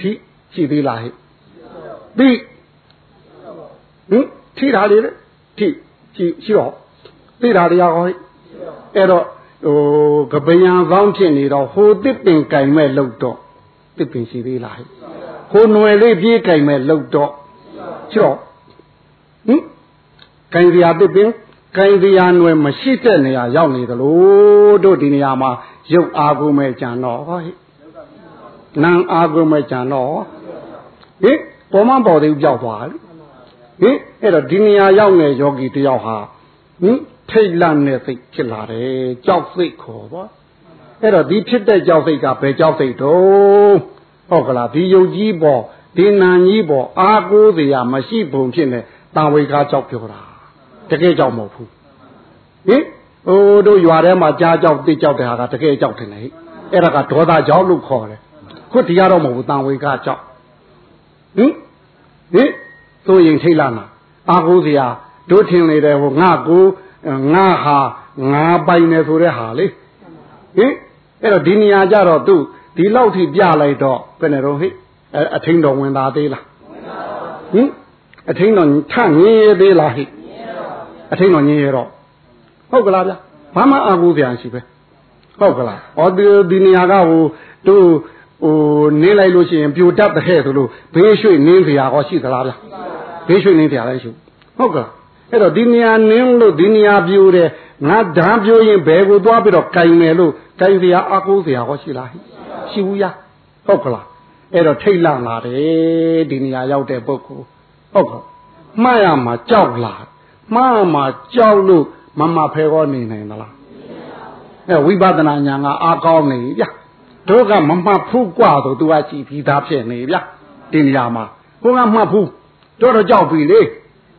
ထိရှိသေးလားဟဲ့ပြီးဟင်ထိတာလေးလေထိရှိရှိတော့သိတာတရားဟောအဲ့တော့ ဟိုကပယံကောင်းဖြစ်နေတော့ဟိုတစ်ပင်ကင်မဲ့လို့တော့တစ်ပင်ရှိသေးလားဟဲ့ဟိုຫນွယ်လေးပြေးကင်မဲ့လို့တော့ရှိတော့ဟင်ကင်စရာတစ်ပင်ကင်စရာຫນွယ်မရှိတဲ့နေရာရောက်နေသလိုတို့ဒီနေရာမှာရုပ်အာကုန်မဲ့ကြံတော့ဟောဟဲ့နာမ်အာကုန်မဲ့ကြံတော့ဟင်ပေါ်မပေါ်သေးဘူးကြောက်သွားလေဟင်အဲ့တော့ဒီနေရာရောက်နေယောဂီတယောက်ဟာဟင် ထိတ်လန့်တဲ့စိတ်ဖြစ်လာတယ်ကြောက်စိတ်ခေါ်ပေါ့အဲ့တော့ဒီဖြစ်တဲ့ကြောက်စိတ်ကဘယ်ကြောက်စိတ်တုံးဟုတ်ကလားဒီယုတ်ကြီးပေါ်ဒီနာကြီးပေါ်အာကိုးစရာမရှိပုံဖြစ်နေတာဝေကားကြောက်ပြောတာတကယ်ကြောက်မဟုတ်ဘူးဟင်ဟိုတို့ရွာထဲမှာကြားကြောက်တိကြောက်တဲ့ဟာကတကယ်ကြောက်တယ်လေအဲ့ဒါကဒေါသကြောက်လို့ခေါ်တယ်ခုဒီကတော့မဟုတ်ဘူးတာဝေကားကြောက်ဟင်ဟင်သို့ရင်ထိတ်လာမှာအာကိုးစရာတို့ထင်နေတယ်ဟိုငါကို ငါဟာငါပိုင်နေဆိုတဲ့ဟာလေဟင်အဲ့တော့ဒီနေရာကြတော့သူဒီလောက်ထိပြလိုက်တော့ဘယ်နဲ့တော့ဟိအထင်းတော်ဝင်သားသေးလားဟင်အထင်းတော်ထငင်းရသေးလားဟိအထင်းတော်ငင်းရတော့ဟုတ်ကလားဗျဘာမှအာကိုပြန်ရှိပဲဟုတ်ကလားဩဒီဒီနေရာကဟိုတို့ဟိုနင်းလိုက်လို့ရှိရင်ပြိုတတ်တဲ့ဆိုလို့ဘေးရွှေ့နင်းစရာဟောရှိသလားဗျဘေးရွှေ့နင်းစရာလည်းရှိဟုတ်ကလား အဲ့တော့ဒီနေရာနင်းလို့ဒီနေရာပြိုတယ်ငါဓာပြိုရင်ဘယ်ကိုသွားပြီးတော့ကင်မယ်လို့ကင်စရာအကူစရာဟောရှိလားရှိဘူးရဟုတ်ကလားအဲ့တော့ထိတ်လန့်လာတယ်ဒီနေရာရောက်တဲ့ပုဂ္ဂိုလ်ဟုတ်ကဲ့မှားရမှာကြောက်လာမှားမှာကြောက်လို့မမဖဲကောနေနိုင်သလားအဲဝိပဿနာဉာဏ်ကအားကောင်းနေဗျာတို့ကမမှတ်ဘူးกว่าဆိုသူကကြည်ပြီးသားဖြစ်နေဗျာဒီနေရာမှာကိုကမှတ်ဘူးတို့တော့ကြောက်ပြီလေ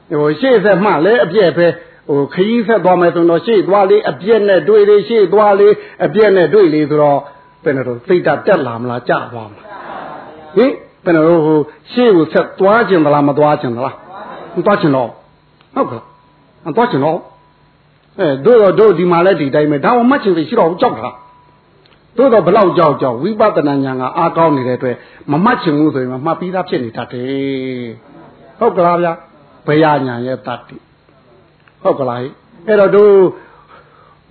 ဟိုရှေ့ဆက်မှလည်းအပြည့်ပဲဟိုခရီးဆက်သွားမယ်ဆိုတော့ရှေ့သွားလေအပြည့်နဲ့တွေ့လေရှေ့သွားလေအပြည့်နဲ့တွေ့လေဆိုတော့ဘယ်နဲ့တော့စိတ်ဓာတ်တက်လာမလားကြသွားမလားဟင်ဘယ်နဲ့တော့ဟိုရှေ့ကိုဆက်သွားခြင်းသလားမသွားခြင်းသလားမသွားခြင်းတော့ဟုတ်ကဲ့မသွားခြင်းတော့အဲတို့တော့တို့ဒီမှာလည်းဒီတိုင်းပဲဒါမှမှတ်ခြင်းရှိတော့ကြောက်တာသို့တော့ဘလောက်ကြောက်ကြောက်ဝိပဿနာဉာဏ်ကအားကောင်းနေတဲ့အတွက်မမှတ်ချင်ဘူးဆိုရင်မှတ်ပြီးသားဖြစ်နေတတ်တယ်ဟုတ်ကလားဗျာ ဘယညာရဲ့တတ်တိဟုတ်ကလားအဲ့တော့တို့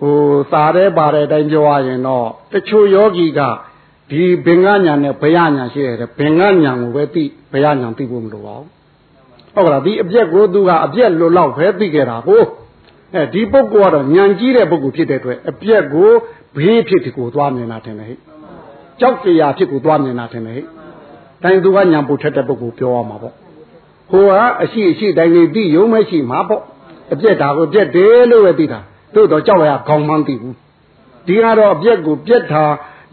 ဟိုစာတဲ့ပါတဲ့အတိုင်းပြောရရင်တော့တချို့ယောဂီကဒီဘင်္ဂညာနဲ့ဘယညာရှိတယ်ဘင်္ဂညာကိုပဲသိဘယညာသိဖို့မလိုပါဘူးဟုတ်ကလားဒီအပြက်ကိုသူကအပြက်လွတ်လောက်ပဲသိခဲ့တာကိုအဲဒီပုဂ္ဂိုလ်ကတော့ဉာဏ်ကြီးတဲ့ပုဂ္ဂိုလ်ဖြစ်တဲ့အတွက်အပြက်ကိုဘေးဖြစ်ကိုသွားမြင်တာထင်တယ်ဟဲ့ကြောက်ကြရာဖြစ်ကိုသွားမြင်တာထင်တယ်ဟဲ့တိုင်းသူကညာပုတ်ထက်တဲ့ပုဂ္ဂိုလ်ပြောရမှာပေါ့ ဟိုကအရှိအရှိတိုင်းလေးသိရုံမရှိမှာပေါ့အပြက်ဒါကိုပြက်တယ်လို့ပဲသိတာတို့တော့ကြောက်ရခေါင်းမှန်းသိဘူးဒီကတော့အပြက်ကိုပြက်တာ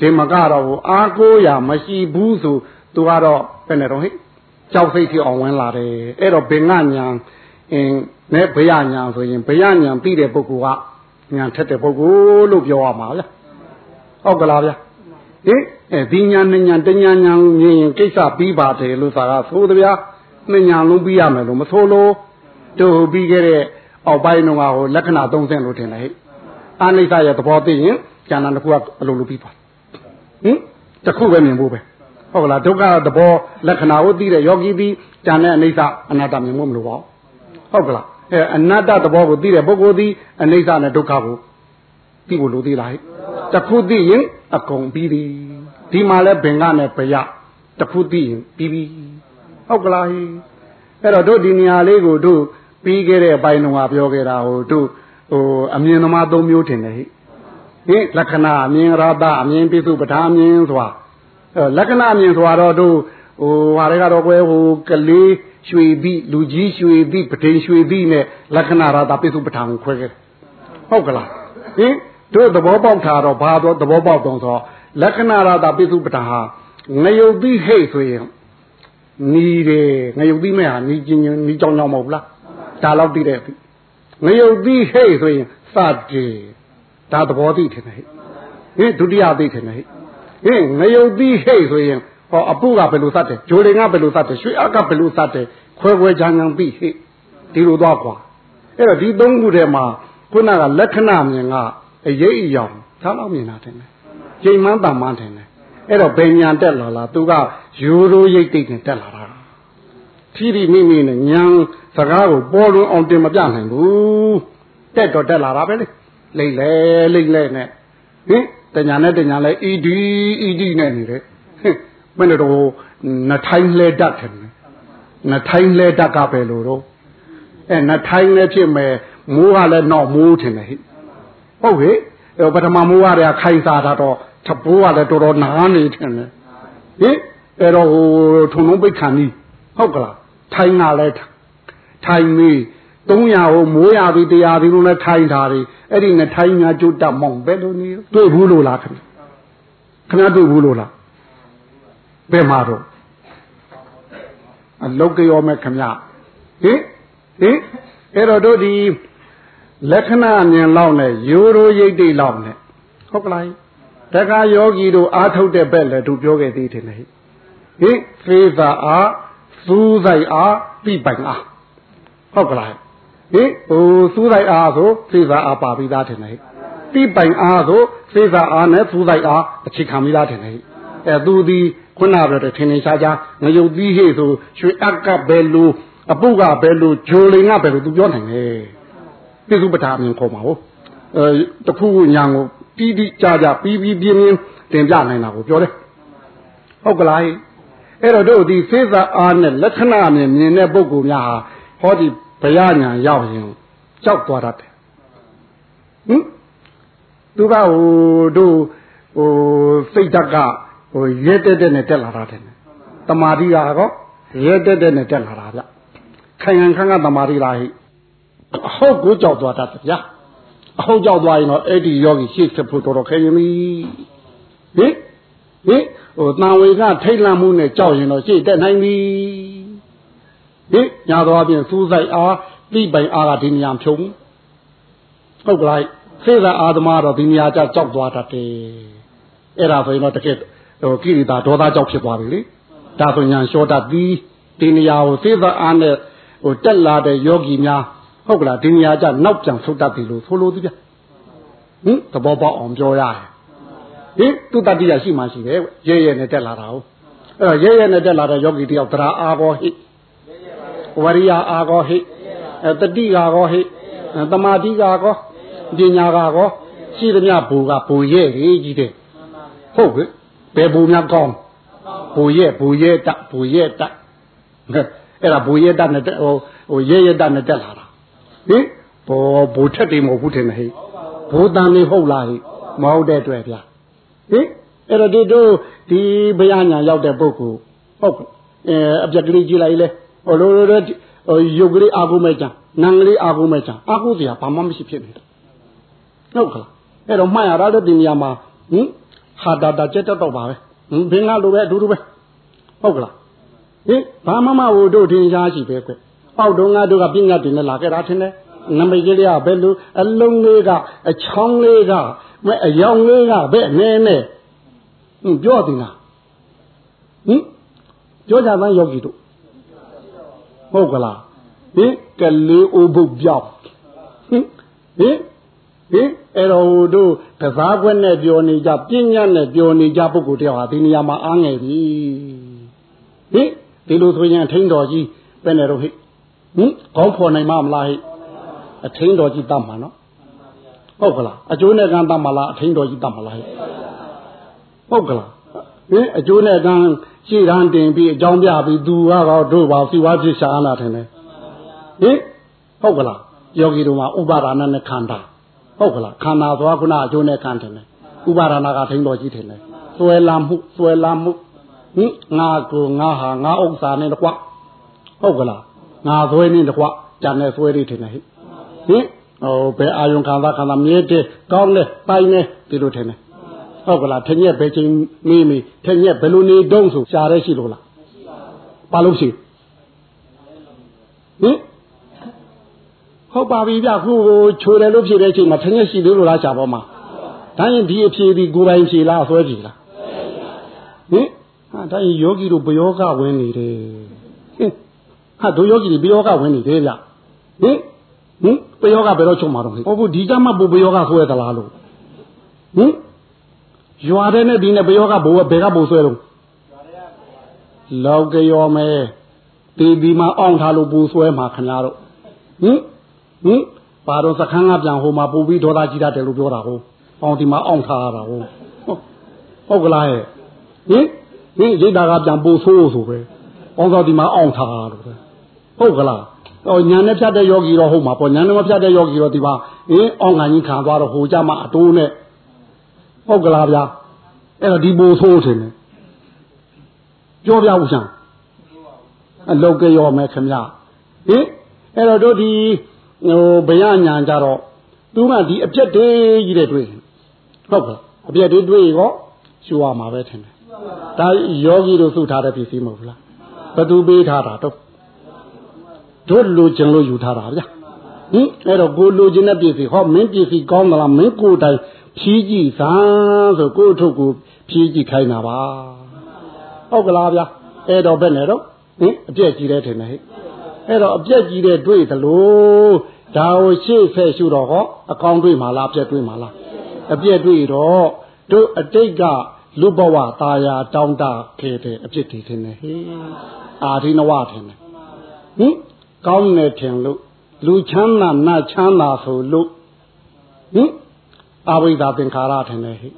ဒီမကတော့အားကိုးရမရှိဘူးဆိုသူကတော့ဘယ်နဲ့တော့ဟဲ့ကြောက်စိတ်ဖြစ်အောင်ဝင်လာတယ်အဲ့တော့ဘင်္ဂညာအင်းနဲ့ဘယညာဆိုရင်ဘယညာပြီးတဲ့ပုဂ္ဂိုလ်ကညာထက်တဲ့ပုဂ္ဂိုလ်လို့ပြောရမှာဗျဟုတ်ကလားဗျဟင်အဲဒီညာနဲ့ညာတညာညာမြင်ရင်ကိစ္စပြီးပါတယ်လို့သာကသိုးတဗျာ နှစ်ညာလုံးပြီးရမယ်လို့မဆိုလို့တို့ပြီးခဲ့တဲ့အောက်ပိုင်းတော့ဟိုလက္ခဏာ၃ဆင့်လို့ထင်တယ်ဟဲ့အာနိစ္စရဲ့သဘောသိရင်ဉာဏ်တစ်ခုကအလိုလိုပြီးသွားဟင်တစ်ခုပဲမြင်ဖို့ပဲဟုတ်ကလားဒုက္ခသဘောလက္ခဏာကိုသိတဲ့ယောဂီပြီးဉာဏ်နဲ့အနိစ္စအနတ္တမြင်ဖို့မလိုပါဘူးဟုတ်ကလားအဲအနတ္တသဘောကိုသိတဲ့ပုဂ္ဂိုလ်သည်အနိစ္စနဲ့ဒုက္ခကိုသိဖို့လိုသေးလားဟဲ့တစ်ခုသိရင်အကုန်ပြီးပြီဒီမှာလဲဘင်္ဂနဲ့ဘယတစ်ခုသိရင်ပြီးပြီ ဟုတ်ကလားဟိအဲ့တော့တို့ဒီနေရာလေးကိုတို့ပြီးခဲ့တဲ့အပိုင်းတုန်းကပြောခဲ့တာဟိုတို့ဟိုအမြင်သမား၃မျိုးထင်တယ်ဟိဟိလက္ခဏာအမြင်ရတာအမြင်ပိစုပဋ္ဌာအမြင်ဆိုတာလက္ခဏာအမြင်ဆိုတာတော့တို့ဟိုဟာတွေကတော့ကွယ်ဟိုကလေးရွှေပြီးလူကြီးရွှေပြီးပဋိရွှေပြီးနဲ့လက္ခဏာရတာပိစုပဋ္ဌာန်ကိုခွဲခဲ့ဟုတ်ကလားဟင်တို့သဘောပေါက်တာတော့ဘာတော့သဘောပေါက်တော့ဆိုလက္ခဏာရတာပိစုပဋ္ဌာန်ဟာငယုတ်ပြီးဟိတ်ဆိုရင် နီးတယ်ငယုတ်ပြီးမဲ့ဟာနီးချင်းချင်းနီးကြောင်ကြောင်မဟုတ်လားဒါတော့သိတဲ့ငယုတ်ပြီးဟိတ်ဆိုရင်စတယ်ဒါသဘောသိတယ်ဟဲ့ဟင်ဒုတိယသိတယ်ဟဲ့ဟင်ငယုတ်ပြီးဟိတ်ဆိုရင်ဟောအပုကဘယ်လိုစတယ်ဂျိုလင်ကဘယ်လိုစတယ်ရွှေအကဘယ်လိုစတယ်ခွဲခွဲချမ်းချမ်းပြီးဟိတ်ဒီလိုသွားကွာအဲ့တော့ဒီသုံးခုထဲမှာခုနကလက္ခဏာမြင်ကအရေးအယောင်သာတော့မြင်တာတယ်ချိန်မှန်းတန်မှန်းတယ် အဲ့တော့ဘယ်ညာတက်လာလားသူကယူရိုရိတ်တိတ်နဲ့တက်လာတာဖြီးဖြီးမိမိနဲ့ညာစကားကိုပေါ်လွင်အောင်တင်မပြနိုင်ဘူးတက်တော့တက်လာတာပဲလေလိမ့်လေလိမ့်လေနဲ့ဟင်တညာနဲ့တညာလဲအီဒီအီဒီနဲ့နေတယ်ဟင်မင်းတို့နှထိုင်းလဲတတ်တယ်နှထိုင်းလဲတတ်ကပဲလို့တော့အဲနှထိုင်းလဲဖြစ်မယ်မိုးကလည်းနောက်မိုးထင်တယ်ဟိဟုတ်ဟိပထမမိုးကလည်းခိုင်စားတာတော့ ထဘိုးကလည်းတော်တော်နားနေတယ်ဟင်အဲ့တော့ဟိုထုံလုံးပိတ်ခံကြီးဟုတ်ကလားထိုင်းကလည်းထိုင်းမီး300ဟိုမိုးရပြီတရားပြီလို့လည်းထိုင်းထားတယ်အဲ့ဒီနဲ့ထိုင်းများကျွတ်တမောင်ပဲလို့နေတွေ့ဘူးလို့လားခင်ဗျခင်ဗျတွေ့ဘူးလို့လားဘယ်မှာတော့အလုတ်ကြောမဲ့ခင်ဗျဟင်ဟင်အဲ့တော့တို့ဒီလက္ခဏာမြင်လောက်နဲ့ရိုးရိုးရိတ်တိတ်လောက်နဲ့ဟုတ်ကလား တခါယောဂီတို့အားထုတ်တဲ့ဘက်လည်းသူပြောခဲ့သေးတယ်လေဟင်ဖေးသာအားစူးဆိုင်အားပြပိုင်အားဟုတ်ကလားဟင်ဟိုစူးဆိုင်အားဆိုဖေးသာအားပါပြီးသားတယ်လေပြပိုင်အားဆိုဖေးသာအားနဲ့စူးဆိုင်အားအခြေခံပြီးသားတယ်လေအဲသူဒီခုနပြောတဲ့ထင်ထင်ရှားရှားငရုတ်သီးဟေ့ဆိုရွှေအက်ကဘယ်လိုအပုကဘယ်လိုဂျိုလင်ကဘယ်လိုသူပြောနိုင်လဲပြစုပဋ္ဌာအမြင်ခေါ်မှာဟုတ်အဲတခုညာကို ပြီးပြီးကြကြပြီးပြီးပြင်းပြင်းတင်ပြနိုင်တာကိုပြောတယ်ဟုတ်ကလားအဲ့တော့တို့ဒီစေစာအားနဲ့လက္ခဏာနဲ့မြင်တဲ့ပုဂ္ဂိုလ်များဟာဟောဒီဘယညာရောက်ရင်ကြောက်သွားတတ်တယ်ဟင်သူကဟိုတို့ဟိုစိတ်ဓာတ်ကဟိုရဲတက်တက်နဲ့တက်လာတာတယ်တမာတိကတော့ရဲတက်တက်နဲ့တက်လာတာဗျခိုင်ခံခန်းကတမာတိလားဟိဟုတ်ကိုကြောက်သွားတတ်တယ်ဗျာ အဟုတ်ကြောက်သွားရင်တော့အဲ့ဒီယောဂီရှေ့ဆက်ဖို့တော်တော်ခဲရင်ပြီဟင်ဟင်ဟိုတန်ဝေကထိတ်လန့်မှုနဲ့ကြောက်ရင်တော့ရှေ့တက်နိုင်ပြီဟင်ညာတော့ပြင်စူးစိုက်အားတိပိုင်အားကဒီနေရာဖြုံဟုတ်ကလားစေသာအာသမားတော့ဒီနေရာကျကြောက်သွားတတ်တယ်အဲ့ဒါဆိုရင်တော့တကယ်ဟိုကိရိတာဒေါသကြောက်ဖြစ်သွားပြီလေဒါဆိုညာလျှောတတ်သည်ဒီနေရာကိုစေသာအားနဲ့ဟိုတက်လာတဲ့ယောဂီများ ဟုတ်ကလားဒီနေရာကျနောက်ပြန်ဆုတ်တတ်ပြီလို့ဆိုလို့ဒီဗျဟင်သဘောပေါက်အောင်ပြောရတယ်ဟဟင်သူတတိယရှိမှရှိတယ်ရဲရဲနဲ့တက်လာတာဟုတ်အဲ့တော့ရဲရဲနဲ့တက်လာတဲ့ယောဂီတယောက်သရာအာကောဟိဝရိယအာကောဟိတတိကာကောဟိသမာဓိကာကောပညာကာကောရှိသမျှဘူကဘူရဲကြီးတဲ့ဟုတ်ကဲ့ဘယ်ဘူများကောင်းဘူရဲဘူရဲတဘူရဲတအဲ့ဒါဘူရဲတနဲ့ဟိုဟိုရဲရဲတနဲ့တက်လာတာ ဟင်ဘောဘူထက်တယ်မဟုတ်ဘူးထင်တယ်ဟဲ့ဘူတန်နေဟုတ်လားဟဲ့မဟုတ်တဲ့အတွက်ဗျာဟင်အဲ့တော့ဒီတို့ဒီဘုရားညာရောက်တဲ့ပုဂ္ဂိုလ်ဟုတ်အဲအပြက်ကလေးကြည့်လိုက်လေဟိုလိုလိုဟိုရုပ်ကလေးအာကုမဲ့ကြံနံကလေးအာကုမဲ့ကြံအာကုစရာဘာမှမရှိဖြစ်နေတယ်ဟုတ်ကလားအဲ့တော့မှတ်ရတာလည်းဒီနေရာမှာဟင်ဟာတာတာကျက်တော့ပါပဲဟင်ဘင်္ဂလိုပဲအတူတူပဲဟုတ်ကလားဟင်ဘာမှမဟိုတို့ထင်ရှားရှိပဲကွ အောက်တုန်းကတို့ကပြညာတင်နဲ့လာခဲ့တာထင်တယ်နမိတ်ကလေးကဘယ်လိုအလုံးလေးကအချောင်းလေးကမအယောင်လေးကဘယ်အနေနဲ့ဟင်ပြောတင်လားဟင်ပြောကြမ်းယောဂီတို့ဟုတ်ကလားဟင်ကလေးအိုးဘုတ်ပြောက်ဟင်ဟင်ဟင်အဲ့တော့တို့ကစားခွက်နဲ့ပြောနေကြပြဉ္ညာနဲ့ပြောနေကြပုဂ္ဂိုလ်တယောက်ဟာဒီနေရာမှာအားငယ်ပြီဟင်ဒီလိုဆိုရင်အထင်းတော်ကြီးပဲနေတော့ဟိ ဟင်ခေါင်းဖော်နိုင်မမလားဟိအထင်းတော်ကြီးတတ်မှာနော်ဟုတ်ကလားအကျိုးနဲ့ကံတတ်မှာလားအထင်းတော်ကြီးတတ်မှာလားဟိဟုတ်ကလားဟင်အကျိုးနဲ့ကံရှေ့တန်းတင်ပြီးအကြောင်းပြပြီးသူကတော့တို့ပါစီဝါဖြစ်ရှာလာတယ်ဟင်ဟုတ်ကလားယောဂီတို့မှာဥပါဒနာနဲ့ခန္ဓာဟုတ်ကလားခန္ဓာသွားခုနအကျိုးနဲ့ခံတယ်ဥပါဒနာကထိန်တော်ကြီးတယ်လေဆွဲလာမှုဆွဲလာမှုဟင်ငါကိုငါဟာငါဥစ္စာနဲ့တကွဟုတ်ကလား ငါဆွဲနေတကွကြံနေဆွဲလေးတယ်ဟဲ့ဟင်ဟိုဘယ်အာယုံခံစားခံစားမြဲတဲ့ကောင်းတဲ့ပိုင်နေဒီလိုထင်တယ်ဟုတ်ကလားထင်ရက်ဘယ်ချိန်မေးမေးထင်ရက်ဘယ်လိုနေတုံးဆိုရှားရဲရှိလို့လားပါလို့ရှိဟင်ဟုတ်ပါပြီဗျခုကိုချိုတယ်လို့ဖြစ်တဲ့အချိန်မှာထင်ရက်ရှိသေးလို့လားရှားပေါ်မှာဒါရင်ဒီအဖြေဒီကိုယ်ပိုင်ဖြေလားဆွဲဖြေလားဟင်ဟာဒါရင်ယောဂီတို့ဘယောဂဝင်နေတယ်ဟင် ဟာတို့ယောဂီတွေဘယောဂဝင်နေတယ်ဗျဟင်ဟင်ဘယောဂဘယ်တော့ချုပ်မှာတော့ဟင်ဟုတ်ဘူးဒီကမှဘဘယောဂဆွဲသလားလို့ဟင်ရွာတဲ့နဲ့ဒီနဲ့ဘယောကဘိုးဘယ်ကဘိုးဆွဲတော့လောက်ကရောမဲဒီဒီမှာအောင့်ထားလို့ပူဆွဲမှာခင်ဗျားတို့ဟင်ဟင်ပါတော့စခန်းကပြန်ဟိုမှာပူပြီးဒေါသကြီးတတ်တယ်လို့ပြောတာဟုတ်အောင့်ဒီမှာအောင့်ထားရတာဟုတ်ဟုတ်ကလားဟဲ့ဟင်ဟင်ရိတ်တာကပြန်ပူဆိုးဆိုပဲအောင့်တော့ဒီမှာအောင့်ထားရတော့ ဟုတ်ကလားဟောညာနဲ့ဖြတ်တဲ့ယောဂီတော့ဟုတ်မှာပေါ့ညာနဲ့မဖြတ်တဲ့ယောဂီတော့ဒီမှာဟင်အောင့်ခံကြီးခံသွားတော့ဟိုကြမှာအတိုးနဲ့ဟုတ်ကလားဗျာအဲ့တော့ဒီဘိုးဆိုးတယ်ပြောပြဦးစမ်းအလောက်ကရောမယ်ခင်ဗျဟင်အဲ့တော့တို့ဒီဟိုဘယညာကြတော့သူကဒီအပြက်တွေးကြီးတဲ့တွေ့ဟုတ်ကဲ့အပြက်တွေးတွေ့ရောရှူရမှာပဲထင်တယ်ဒါယောဂီတို့စုထားတဲ့ပစ္စည်းမဟုတ်လားဘသူပေးထားတာတော့ တို့လူကျင်လို့ယူထားတာဗျာဟင်အဲ့တော့ကိုလူကျင်တဲ့ပစ္စည်းဟောမင်းပစ္စည်းကောင်းသလားမင်းကိုယ်တိုင်ဖြီးကြည့်စမ်းဆိုကိုယ့်အထုပ်ကိုဖြီးကြည့်ခိုင်းတာပါဟုတ်ကလားဗျာအဲ့တော့ဘယ်နဲ့တော့ဟင်အပြက်ကြီးတဲ့ထင်တယ်ဟဲ့အဲ့တော့အပြက်ကြီးတဲ့တွေ့သလိုဒါကိုရှေ့ဖက်ရှုတော့ဟောအကောင်းတွေ့မှာလားအပြက်တွေ့မှာလားအပြက်တွေ့တော့တို့အတိတ်ကလူဘဝตาယာတောင်းတခဲ့တဲ့အပြစ်တွေထင်တယ်ဟေးအာဒီနဝထင်တယ်ဟင် ကောင်းနေထင်လို့လူချမ်းသာနတ်ချမ်းသာဆိုလို့ဟင်အာဝိဒ္ဓသင်္ခါရထင်တယ်ဟိ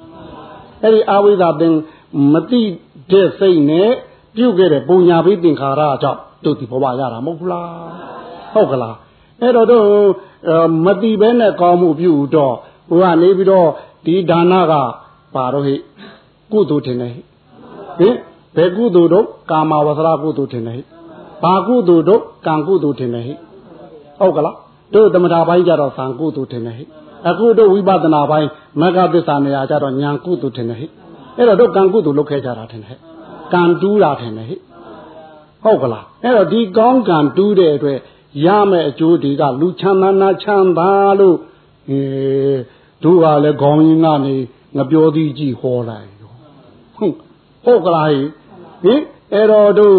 အဲ့ဒီအာဝိဒ္ဓသင်မတိတဲ့စိတ်နဲ့ပြုတ်ခဲ့တဲ့ပုံညာဘိသင်္ခါရကြောင့်တို့ဒီဘဝရတာမဟုတ်လားဟုတ်ကလားအဲ့တော့တို့မတိဘဲနဲ့ကောင်းမှုပြုတော့ဟိုကနေပြီးတော့ဒီဒါနကပါတော့ဟိကုသိုလ်ထင်တယ်ဟိဟင်ဘယ်ကုသိုလ်တော့ကာမဝဆရာကုသိုလ်ထင်တယ်ဟိ ဘာကုသိုလ်တော့ကံကုသိုလ်ထင်တယ်ဟိဟုတ်ကလားတို့သမထာပိုင်းကြတော့သံကုသိုလ်ထင်တယ်ဟိအခုတို့ဝိပဿနာပိုင်းမဂ္ဂသစ္စာနေရာကြတော့ညာကုသိုလ်ထင်တယ်ဟဲ့အဲ့တော့တို့ကံကုသိုလ်လုပ်ခဲ့ကြတာထင်တယ်ဟဲ့ကံတူးတာထင်တယ်ဟဲ့ဟုတ်ကလားအဲ့တော့ဒီကောင်းကံတူးတဲ့အတွက်ရမယ့်အကျိုးတွေကလူချမ်းသာနာချမ်းသာလို့အဲတို့ကလည်းခေါင်းရင်းကနေငပြောသည်ကြည့်ဟောလိုက်ဟုတ်ဟုတ်ကလားဟင် အဲ့တော့တို့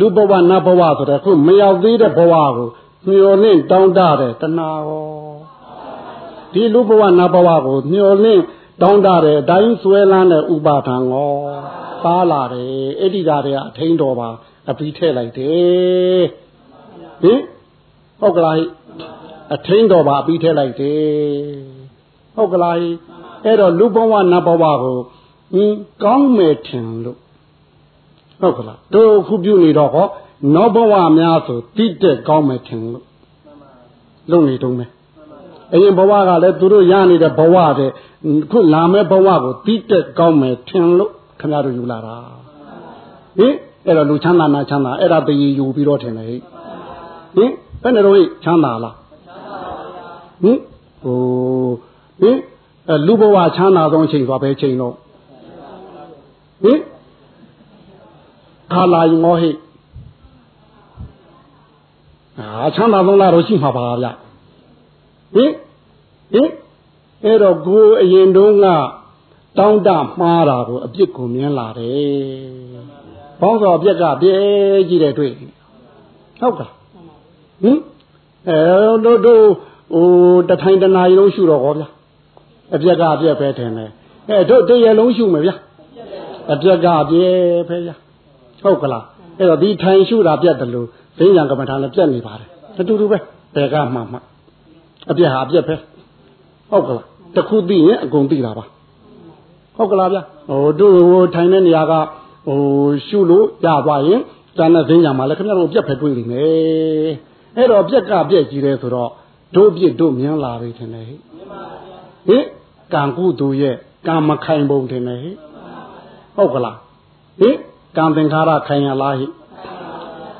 လူဘဝနတ်ဘဝဆိုတဲ့ခုမရောက်သေးတဲ့ဘဝကိုမျောနှင့်တောင်းတတဲ့တဏှာရောဒီလူဘဝနတ်ဘဝကိုမျောလင့်တောင်းတတဲ့အတိုင်းဆွဲလန်းတဲ့ဥပါဒံရောပါလာတယ်အဲ့ဒီဓာတ်တွေကအထိန်တော်ပါအပြီးထည့်လိုက်တယ်ဟင်ဟုတ်ကလားအထိန်တော်ပါအပြီးထည့်လိုက်တယ်ဟုတ်ကလားအဲ့တော့လူဘဝနတ်ဘဝကိုဟင်ကောင်းမယ်ထင်လို့ ဟုတ်ကလားတို့ခုပြုနေတော့ဟောနောဘဝများဆိုတိတက်ကောင်းမယ်ထင်လို့လုံနေတုံးမယ်အရင်ဘဝကလည်းသူတို့ရနေတဲ့ဘဝတဲ့ခုလာမဲ့ဘဝကိုတိတက်ကောင်းမယ်ထင်လို့ခင်ဗျားတို့ယူလာတာဟင်အဲ့တော့လူချမ်းသာနာချမ်းသာအဲ့ဒါတည်ယူပြီးတော့ထင်တယ်ဟိဟင်ဘယ်နဲ့တော့ဟိချမ်းသာလားဟင်ဟိုဟင်လူဘဝချမ်းသာဆုံးအချိန်သွားပဲချိန်တော့ဟင် ခါလာရင်မောဟိအာချမ်းသာဆုံးလားတော့ရှိမှာပါဗျဟင်ဟင်အဲ့တော့ကိုအရင်တုန်းကတောင်းတမှားတာကိုအပြစ်ကိုမြင်လာတယ်။ဘောင်းစောအပြစ်ကပြဲကြည့်တယ်တွေ့ဟုတ်ကဲ့ဟင်အဲတို့တို့ဟိုတထိုင်တနာရီလုံးရှုတော့ဟောဗျာအပြက်ကအပြက်ပဲထင်တယ်အဲတို့တရလုံးရှုမယ်ဗျာအပြက်ကပြဲပဲဗျာ ဟုတ်ကလားအဲ့တော့ဒီထိုင်ရှုတာပြက်တယ်လို့ဈဉ္ဉံကမ္မထာလည်းပြက်နေပါတယ်အတူတူပဲဘယ်ကမှမှအပြက်ဟာအပြက်ပဲဟုတ်ကလားတခုသိရင်အကုန်သိတာပါဟုတ်ကလားဗျဟိုတို့ထိုင်တဲ့နေရာကဟိုရှုလို့ရသွားရင်တန်တဲ့ဈဉ္ဉံမှာလည်းခင်ဗျားတို့အပြက်ပဲတွေးနေမယ်အဲ့တော့ပြက်ကပြက်ကြီးတယ်ဆိုတော့တို့ပြစ်တို့မြင်လာပြီထင်တယ်ဟိဟင်ကံကုသူရဲ့ကံမခိုင်ပုံထင်တယ်ဟိဟုတ်ကလားဟင် ကံသင်္ခါရခိုင်ရလားဟိ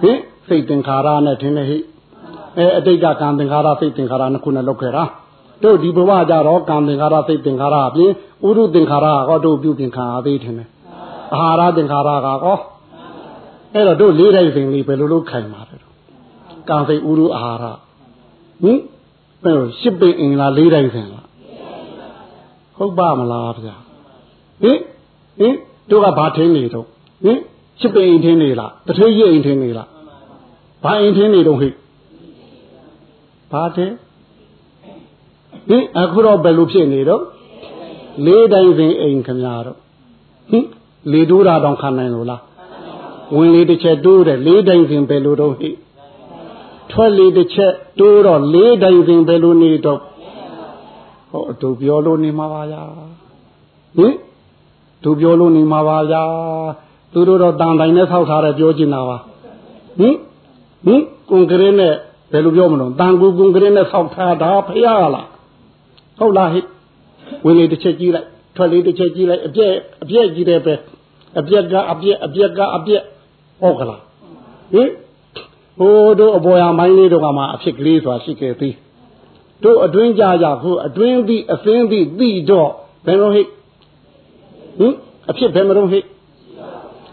ဟင်စိတ်သင်္ခါရနဲ့ထင်တယ်ဟိအဲအတိတ်ကကံသင်္ခါရစိတ်သင်္ခါရနှစ်ခုနဲ့လောက်ခဲ့တာတို့ဒီဘဝကြတော့ကံသင်္ခါရစိတ်သင်္ခါရအပြင်ဥရုသင်္ခါရကတို့ပြုပြင်ခံရသေးတယ်အာဟာရသင်္ခါရကကောအဲ့တော့တို့လေးတိုင်းစဉ်လေးဘယ်လိုလုပ်ခိုင်ပါလဲကံစိတ်ဥရုအာဟာရဟင်ဘယ်လိုရှစ်ပင်အင်လားလေးတိုင်းစဉ်လားဟုတ်ပါမလားဗျာဟင်ဟင်တို့ကဘာထင်းနေတော့ ဟင်ရှစ်ပင်အင်ထင်းနေလားတထေးကြီးအင်ထင်းနေလားဘာအင်ထင်းနေတော့ဟိဘာထင်းဟင်အခုတော့ဘယ်လိုဖြစ်နေတော့လေးတိုင်းစဉ်အိမ်ခမရတော့ဟင်လေတိုးတာတောင်ခံနိုင်လို့လားဝင်လေတစ်ချက်တိုးတယ်လေးတိုင်းစဉ်ဘယ်လိုတော့ဟိထွက်လေတစ်ချက်တိုးတော့လေးတိုင်းစဉ်ဘယ်လိုနေတော့ဟောတို့ပြောလို့နေမှာပါဗျာဟင်တို့ပြောလို့နေမှာပါဗျာ သူတို့တော့တန်တိုင်းနဲ့ဆောက်ထားတယ်ပြောချင်တာပါဟင်ဟင်ကွန်ကရစ်နဲ့ဘယ်လိုပြောမလို့တန်ကူကွန်ကရစ်နဲ့ဆောက်ထားတာဖရလားဟုတ်လားဟိဝင်လေတစ်ချက်ကြည့်လိုက်ထွက်လေတစ်ချက်ကြည့်လိုက်အပြက်အပြက်ကြည့်တယ်ပဲအပြက်ကအပြက်အပြက်ကအပြက်ဟုတ်ကလားဟင်ဟိုတို့အပေါ်ရမိုင်းလေးတို့ကမှအဖြစ်ကလေးဆိုတာရှိခဲ့သေးတို့အတွင်းကြကြခုအတွင်းသည့်အသင်းသည့်သိတော့ဘယ်လိုဟိဟင်အဖြစ်ဘယ်မလို့ဟိ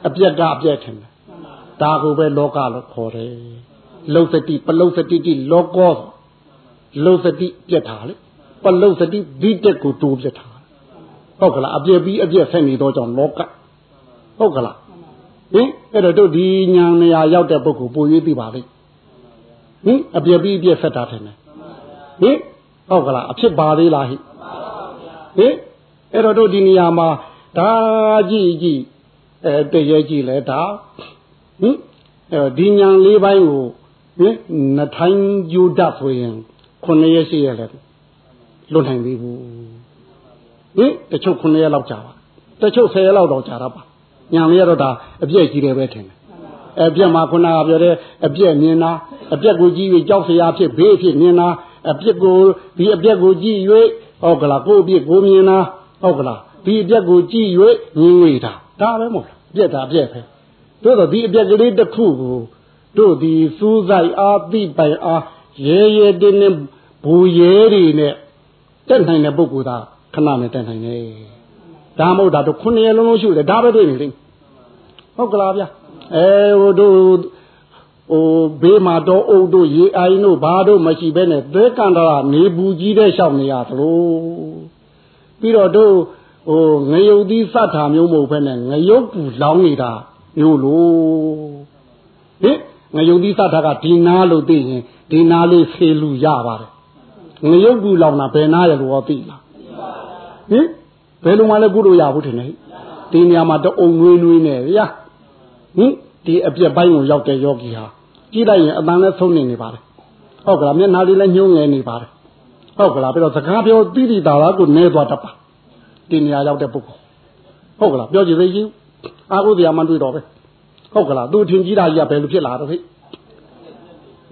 အပြက်ကအပြက်ထင်တယ်ဒါကိုပဲလောကလို့ခေါ်တယ်လုံစတိပလုံစတိတိလောကောလုံစတိပြက်တာလေပလုံစတိဒီတက်ကိုတိုးပြက်တာဟုတ်ကလားအပြက်ပြီးအပြက်ဆက်နေတော့ကြောင့်လောကဟုတ်ကလားဟင်အဲ့တော့တို့ဒီညာနေရာရောက်တဲ့ပုဂ္ဂိုလ်ပိုရေးသိပါလိမ့်ဟင်အပြက်ပြီးအပြက်ဆက်တာထင်တယ်ဟင်ဟုတ်ကလားအဖြစ်ပါသေးလားဟိဟင်အဲ့တော့တို့ဒီနေရာမှာဒါကြည့်ကြည့် အဲတည့်ရဲကြည့်လဲဒါဟင်အဲဒီညာလေးပိုင်းကိုဟင်နှထိုင်းယူတတ်ဆိုရင်ခုနှစ်ရက်ရှိရလဲလွတ်နိုင်သေးဘူးဟင်တချို့ခုနှစ်ရက်လောက်ကြာပါတချို့10ရက်လောက်တော့ကြာတော့ပါညာလေးရတော့ဒါအပြည့်ကြီးတယ်ပဲထင်တယ်အပြက်မှာခုနကပြောတဲ့အပြက်မြင်တာအပြက်ကိုကြည့်ပြီးကြောက်စရာဖြစ်ဘေးဖြစ်မြင်တာအပြက်ကိုဒီအပြက်ကိုကြည့်၍ဟုတ်ကလားကိုအပြက်ကိုမြင်တာဟုတ်ကလားဒီအပြက်ကိုကြည့်၍ငြင်းဝေတာဒါပဲမဟုတ်လားအ ပြက်တာအပြက်ပဲတို့တော့ဒီအပြက်ကလေးတစ်ခုကိုတို့ဒီစူးဆိုင်အားသိပိုင်အားရဲရဲတင်းတင်းဘူရဲတွေနဲ့တက်နိုင်တဲ့ပုဂ္ဂိုလ်သားခဏနဲ့တက်နိုင်တယ်ဒါမဟုတ်တာတို့ခုနှစ်ရက်လုံးလုံးရှုတယ်ဒါပဲတွေ့နေလိမ့်ဟုတ်ကလားဗျအဲဟိုတို့ဟိုဘေးမှာတော့အုပ်တို့ရေအိုင်တို့ဘာတို့မရှိဘဲနဲ့သဲကန္တရာနေဘူးကြီးတဲ့ရှောက်နေရသလိုပြီးတော့တို့ ဟိုငရုတ်သီးစတ်တာမျိုးမဟုတ်ဘဲနဲ့ငရုတ်ပူလောင်းနေတာမျိုးလို့ဟင်ငရုတ်သီးစတ်တာကဒီနာလို့သိရင်ဒီနာလေးဖေလူရပါတယ်ငရုတ်ပူလောင်တာဘယ်နာရလို့သိလားဟင်ဟဘယ်လိုမှလည်းကုလို့ရဘူးထင်တယ်ဒီနေရာမှာတအုံနွေးနွေးနေဗျာဟင်ဒီအပြက်ပိုင်းကိုရောက်တဲ့ယောဂီဟာကြည့်လိုက်ရင်အတန်နဲ့ဆုံးနေနေပါတယ်ဟုတ်ကလားမျက်နှာလေးလည်းညှိုးငယ်နေပါတယ်ဟုတ်ကလားပြီးတော့စကားပြောတိတိတာလားကိုနဲသွားတတ်ပါ ဒီနေရာရောက်တဲ့ပုဂ္ဂိုလ်ဟုတ်ကလားပြောကြည့်သေးကြီးအာဟုတရားမှတွေ့တော့ပဲဟုတ်ကလားသူထင်ကြီးတာကြီးကဘယ်လိုဖြစ်လာတော့ဟိ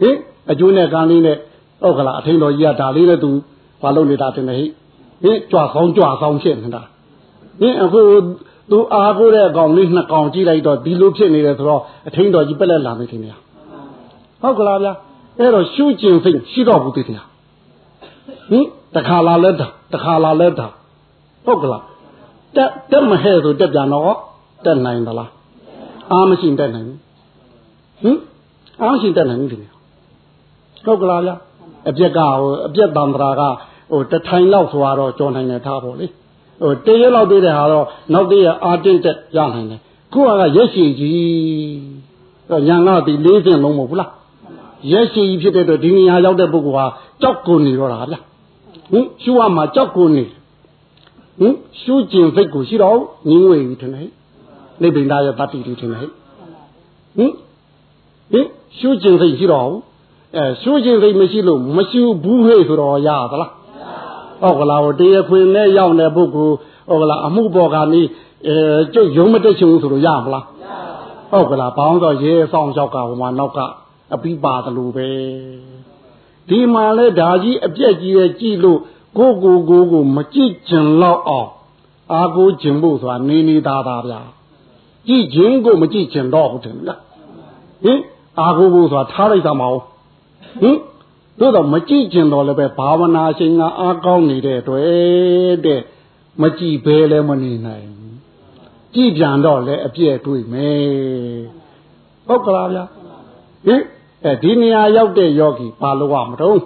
ဟင်အကျိုးနဲ့ကံလေးနဲ့ဟုတ်ကလားအထင်တော်ကြီးကဒါလေးနဲ့သူဘာလုပ်နေတာတင်နေဟိဟင်ကြွဆောင်ကြွဆောင်ဖြစ်နေတာဟင်အခုသူအားကိုတဲ့အကောင်လေးနှစ်ကောင်ကြည့်လိုက်တော့ဒီလိုဖြစ်နေတယ်ဆိုတော့အထင်တော်ကြီးပက်လက်လာနေတယ်များဟုတ်ကလားဗျာအဲ့တော့ရှုကျင်စိတ်ရှိတော့ဘူးတည်တယ်ဟင်တခါလာလဲတာတခါလာလဲတာ ဟုတ်ကလားတက်တက်မဟဲ့ဆိုတက်ပြန်တော့တက်နိုင်သလားအားမရှိတက်နိုင်ဘူးဟင်အားမရှိတက်နိုင်ဘူးဒီဟုတ်ကလားဗျာအပြက်ကဟိုအပြက်တံတရာကဟိုတထိုင်လောက်ဆိုတော့ကြော်နိုင်တယ်ထားပေါ့လေဟိုတရက်လောက်သေးတဲ့ဟာတော့နောက်တည့်ရအာတိတ်တက်ရနိုင်တယ်ခုကရက်ရှိကြီးတော့ညာကဒီလေးစင်လုံးမဟုတ်ဘူးလားရက်ရှိကြီးဖြစ်တဲ့အတွက်ဒီနေရာရောက်တဲ့ပုဂ္ဂိုလ်ဟာကြောက်ကုန်နေတော့တာဗျာဟင်ရှုရမှာကြောက်ကုန်နေ ဟင်ရှုကျင်စိတ်ကိုရှိတော့ငင်းဝေပြီထင်တယ်နိဗ္ဗာန်ရဲ့တတ္တိတိထင်တယ်ဟင်ဟင်ရှုကျင်စိတ်ရှိတော့အဲရှုကျင်စိတ်မရှိလို့မရှုဘူးဟဲ့ဆိုတော့ရသလားဟုတ်ကလားဟိုတရားခွင်နဲ့ရောက်တဲ့ပုဂ္ဂိုလ်ဟုတ်ကလားအမှုပေါ်ကနေအဲကျုပ်ရုံးမတက်ချင်ဘူးဆိုလို့ရမလားဟုတ်ကလားဘောင်းတော့ရဲဆောင်လျှောက်ကဟိုမှာနောက်ကအပိပါတယ်လို့ပဲဒီမှာလဲဓာကြီးအပြက်ကြီးရဲ့ကြည့်လို့ ကိုကိုကိုကိုမကြည့်ကျင်တော့အောင်အာကိုကျင်ဖို့ဆိုတာနေနေသားသားဗျာကြည့်ခြင်းကိုမကြည့်ကျင်တော့ဟုတ်တယ်လားဟင်အာကိုကိုဆိုတာထားလိုက်တာမဟုတ်ဟင်တို့တော့မကြည့်ကျင်တော့လည်းပဲဘာဝနာရှင်ကအားကောင်းနေတဲ့တွေ့တဲ့မကြည့်ဘဲလည်းမနေနိုင်ကြည့်ပြန်တော့လည်းအပြည့်တွေ့မယ်ဟုတ်ကလားဗျာဟင်အဲဒီနေရာရောက်တဲ့ယောဂီဘာလို့ရမတော့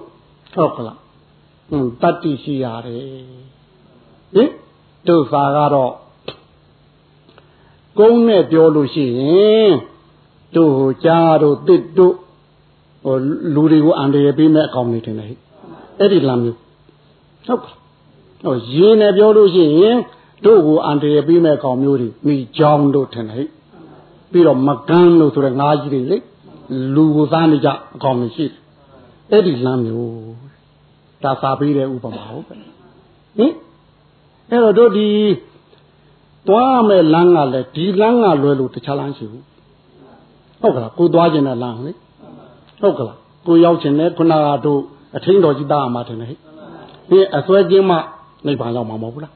ဟုတ်ကလားဟွန်း တတ္တိရှိရတယ်ဟင်တို့သာကတော့ကုန်းနဲ့ပြောလို့ရှိရင်တို့ဟိုကြားတို့တစ်တို့ဟိုလူတွေကိုအန္တရာယ်ပေးမဲ့အကောင်တွေတင်တယ်အဲ့ဒီလမ်းမျိုးဟုတ်ကဲ့ဟိုရင်းနဲ့ပြောလို့ရှိရင်တို့ကိုအန္တရာယ်ပေးမဲ့အကောင်မျိုးတွေမိကြောင်းတို့တင်တယ်ပြီးတော့မကန်းလို့ဆိုတဲ့ငါးကြီးတွေလေလူကိုသားနေကြအကောင်တွေရှိတယ်အဲ့ဒီလမ်းမျိုး ဒါစာပေးတဲ့ဥပမာဟုတ်ပဲဟင်အဲ့တော့တို့ဒီသွားမဲ့လမ်းကလည်းဒီလမ်းကလွယ်လို့တခြားလမ်းရှိဘူးဟုတ်ကလားကိုသွားခြင်းတဲ့လမ်းလေဟုတ်ကလားကိုရောက်ခြင်းနဲ့ခုနကတို့အထင်းတော်ကြီးတာမှာတယ်ဟဲ့ဒီအစွဲခြင်းမှနိဗ္ဗာန်ရောက်မှာမဟုတ်ဘူးလား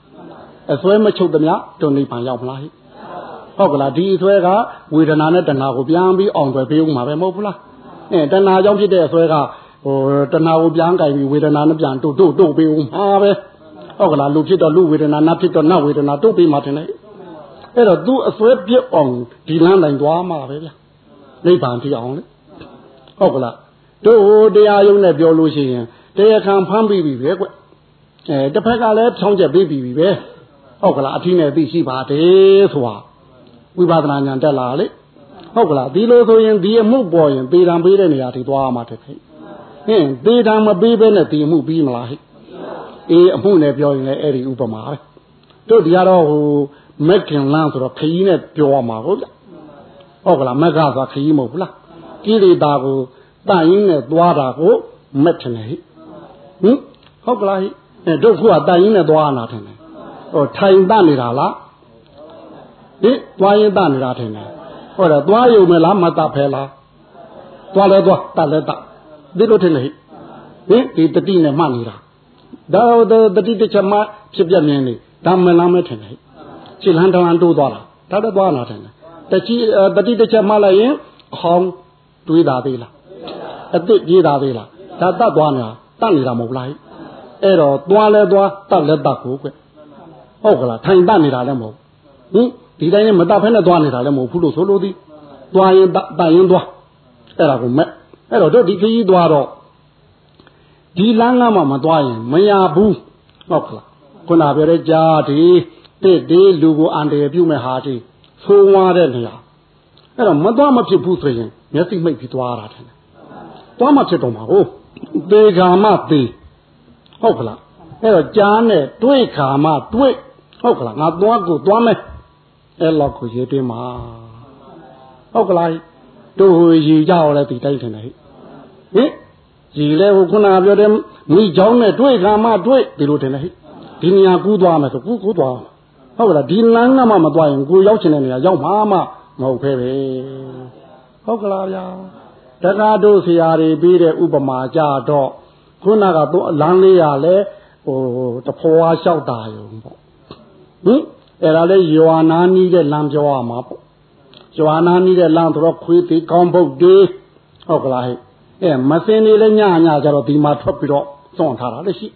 အစွဲမချုပ်သမျှတို့နိဗ္ဗာန်ရောက်မလားဟဲ့ဟုတ်ကလားဒီအစွဲကဝေဒနာနဲ့တဏှာကိုပြန်ပြီးအောင်ွယ်ပေးဦးမှာပဲမဟုတ်ဘူးလားအဲတဏှာကြောင့်ဖြစ်တဲ့အစွဲက ဟိုတဏှာကိုပြန်ကြိုင်ပြီးဝေဒနာနဲ့ပြန်တို့တို့တို့ပေးဦးမှာပဲဟုတ်ကလားလူဖြစ်တော့လူဝေဒနာနတ်ဖြစ်တော့နတ်ဝေဒနာတို့ပေးမှာတင်လေအဲ့တော့သူအစွဲပြစ်အောင်ဒီလမ်းတိုင်းသွားမှာပဲဗျာနိဗ္ဗာန်ဖြစ်အောင်လေဟုတ်ကလားတို့တရားယုံနဲ့ပြောလို့ရှိရင်တရားခံဖမ်းပြီးပြီပဲကွအဲတစ်ဖက်ကလည်းဖြောင်းချက်ပြီးပြီပဲဟုတ်ကလားအထီးနဲ့သိရှိပါတယ်ဆိုတာဝိပဿနာဉာဏ်တက်လာလေဟုတ်ကလားဒီလိုဆိုရင်ဒီအမှုပေါ်ရင်ပေတံပေးတဲ့နေရာထိသွားမှာတဲ့ခင် ဟင်ပေတံမပေးဘဲနဲ့ဒီအမှုပြီးမလားဟဲ့အေးအမှုနဲ့ပြောရင်လည်းအဲ့ဒီဥပမာပဲတို့ဒီကတော့ဟိုမက်ခင်လန်းဆိုတော့ခရီးနဲ့ပြောရမှာဟုတ်လားဟုတ်ကလားမက်ကဆိုခရီးမဟုတ်ဘူးလားကိလေသာကိုတန်ရင်းနဲ့သွားတာကိုမက်ထနေဟိဟင်ဟုတ်ကလားဟိအဲတို့ခုကတန်ရင်းနဲ့သွားနာထင်တယ်ဟိုထိုင်တနေတာလားဟင်သွားရင်တနေတာထင်တယ်ဟုတ်တယ်သွားယုံမလားမတဖဲလားသွားလဲသွားတလဲတ ဒီလိုထင်တယ်ဟိဟင်ဒီတတိနဲ့မှတ်နေတာဒါတော့တတိတစ်ချက်မှဖြစ်ပြမြင်နေဒါမလားမထင်တယ်ခြေလန်းတောင်းတိုးသွားတာဒါတော့သွားနာထင်တယ်တတိတတိတစ်ချက်မှလိုက်ရင်အဟောင်းတွေးတာသေးလားအစ်စ်ပြေးတာသေးလားဒါတတ်သွားနေတာတတ်နေတာမဟုတ်လားအဲ့တော့သွားလဲသွားတတ်လဲတတ်ကိုကွဟုတ်ကလားထိုင်တတ်နေတာလည်းမဟုတ်ဟင်ဒီတိုင်းနဲ့မတတ်ဖဲနဲ့သွားနေတာလည်းမဟုတ်ဘူးလို့ဆိုလို့သည်သွားရင်တတ်ရင်သွားအဲ့ဒါကိုမဲ့ အဲ့တော့တို့ဒီခကြီးသွားတော့ဒီလမ်းကမှမသွားရင်မရဘူးဟုတ်ကလားခုနပြောတဲ့ကြားဒီတစ်ဒီလူကိုအန္တရာယ်ပြုမဲ့ဟာဒီသိုးဝါတဲ့နေရာအဲ့တော့မသွားမဖြစ်ဘူးဆိုရင်မျက်စိမိတ်ပြီးသွားတာတယ်သွားမှဖြစ်တော့မှာဟုတ်သေခါမှသေဟုတ်ကလားအဲ့တော့ကြားနဲ့တွေးခါမှတွေးဟုတ်ကလားငါသွားကိုသွားမယ်အဲ့လောက်ကိုရေးတင်းမှာဟုတ်ကလားတို့ဟိုရီကြရောလဲဒီတိုက်ထင်တယ် ဟိဟင်ရီလဲဟိုခုနပြောတဲ့မိเจ้าနဲ့တွေ့ခါမှတွေ့ဒီလိုထင်တယ်ဟိဒီနေရာကူးသွားမယ်ဆိုကူးကူးသွားဟုတ်ကလားဒီလမ်းကမှမသွားရင်ကိုရောက်ချင်တဲ့နေရာရောက်မှာမှမဟုတ်ဖဲပဲဟုတ်ကလားဗျာတက္ကတို့ဆရာတွေပြီးတဲ့ဥပမာကြတော့ခုနကတော့လမ်းလေးရလဲဟိုတဖော်ဝါလျှောက်တာယုံပေါ့ဟင်အဲ့ဒါလေးယွာနာနီးတဲ့လမ်းပြောရမှာပေါ့ယွာနာနီးတဲ့လမ်းတော့ခွေးသေးကောင်းပုတ်တေးဟုတ်ကလားဟဲ့ အဲမစင်းလေးလည်းညညကြတော့ဒီမှာထွက်ပြီးတော့စွန့်ထားတာလည်းရှိ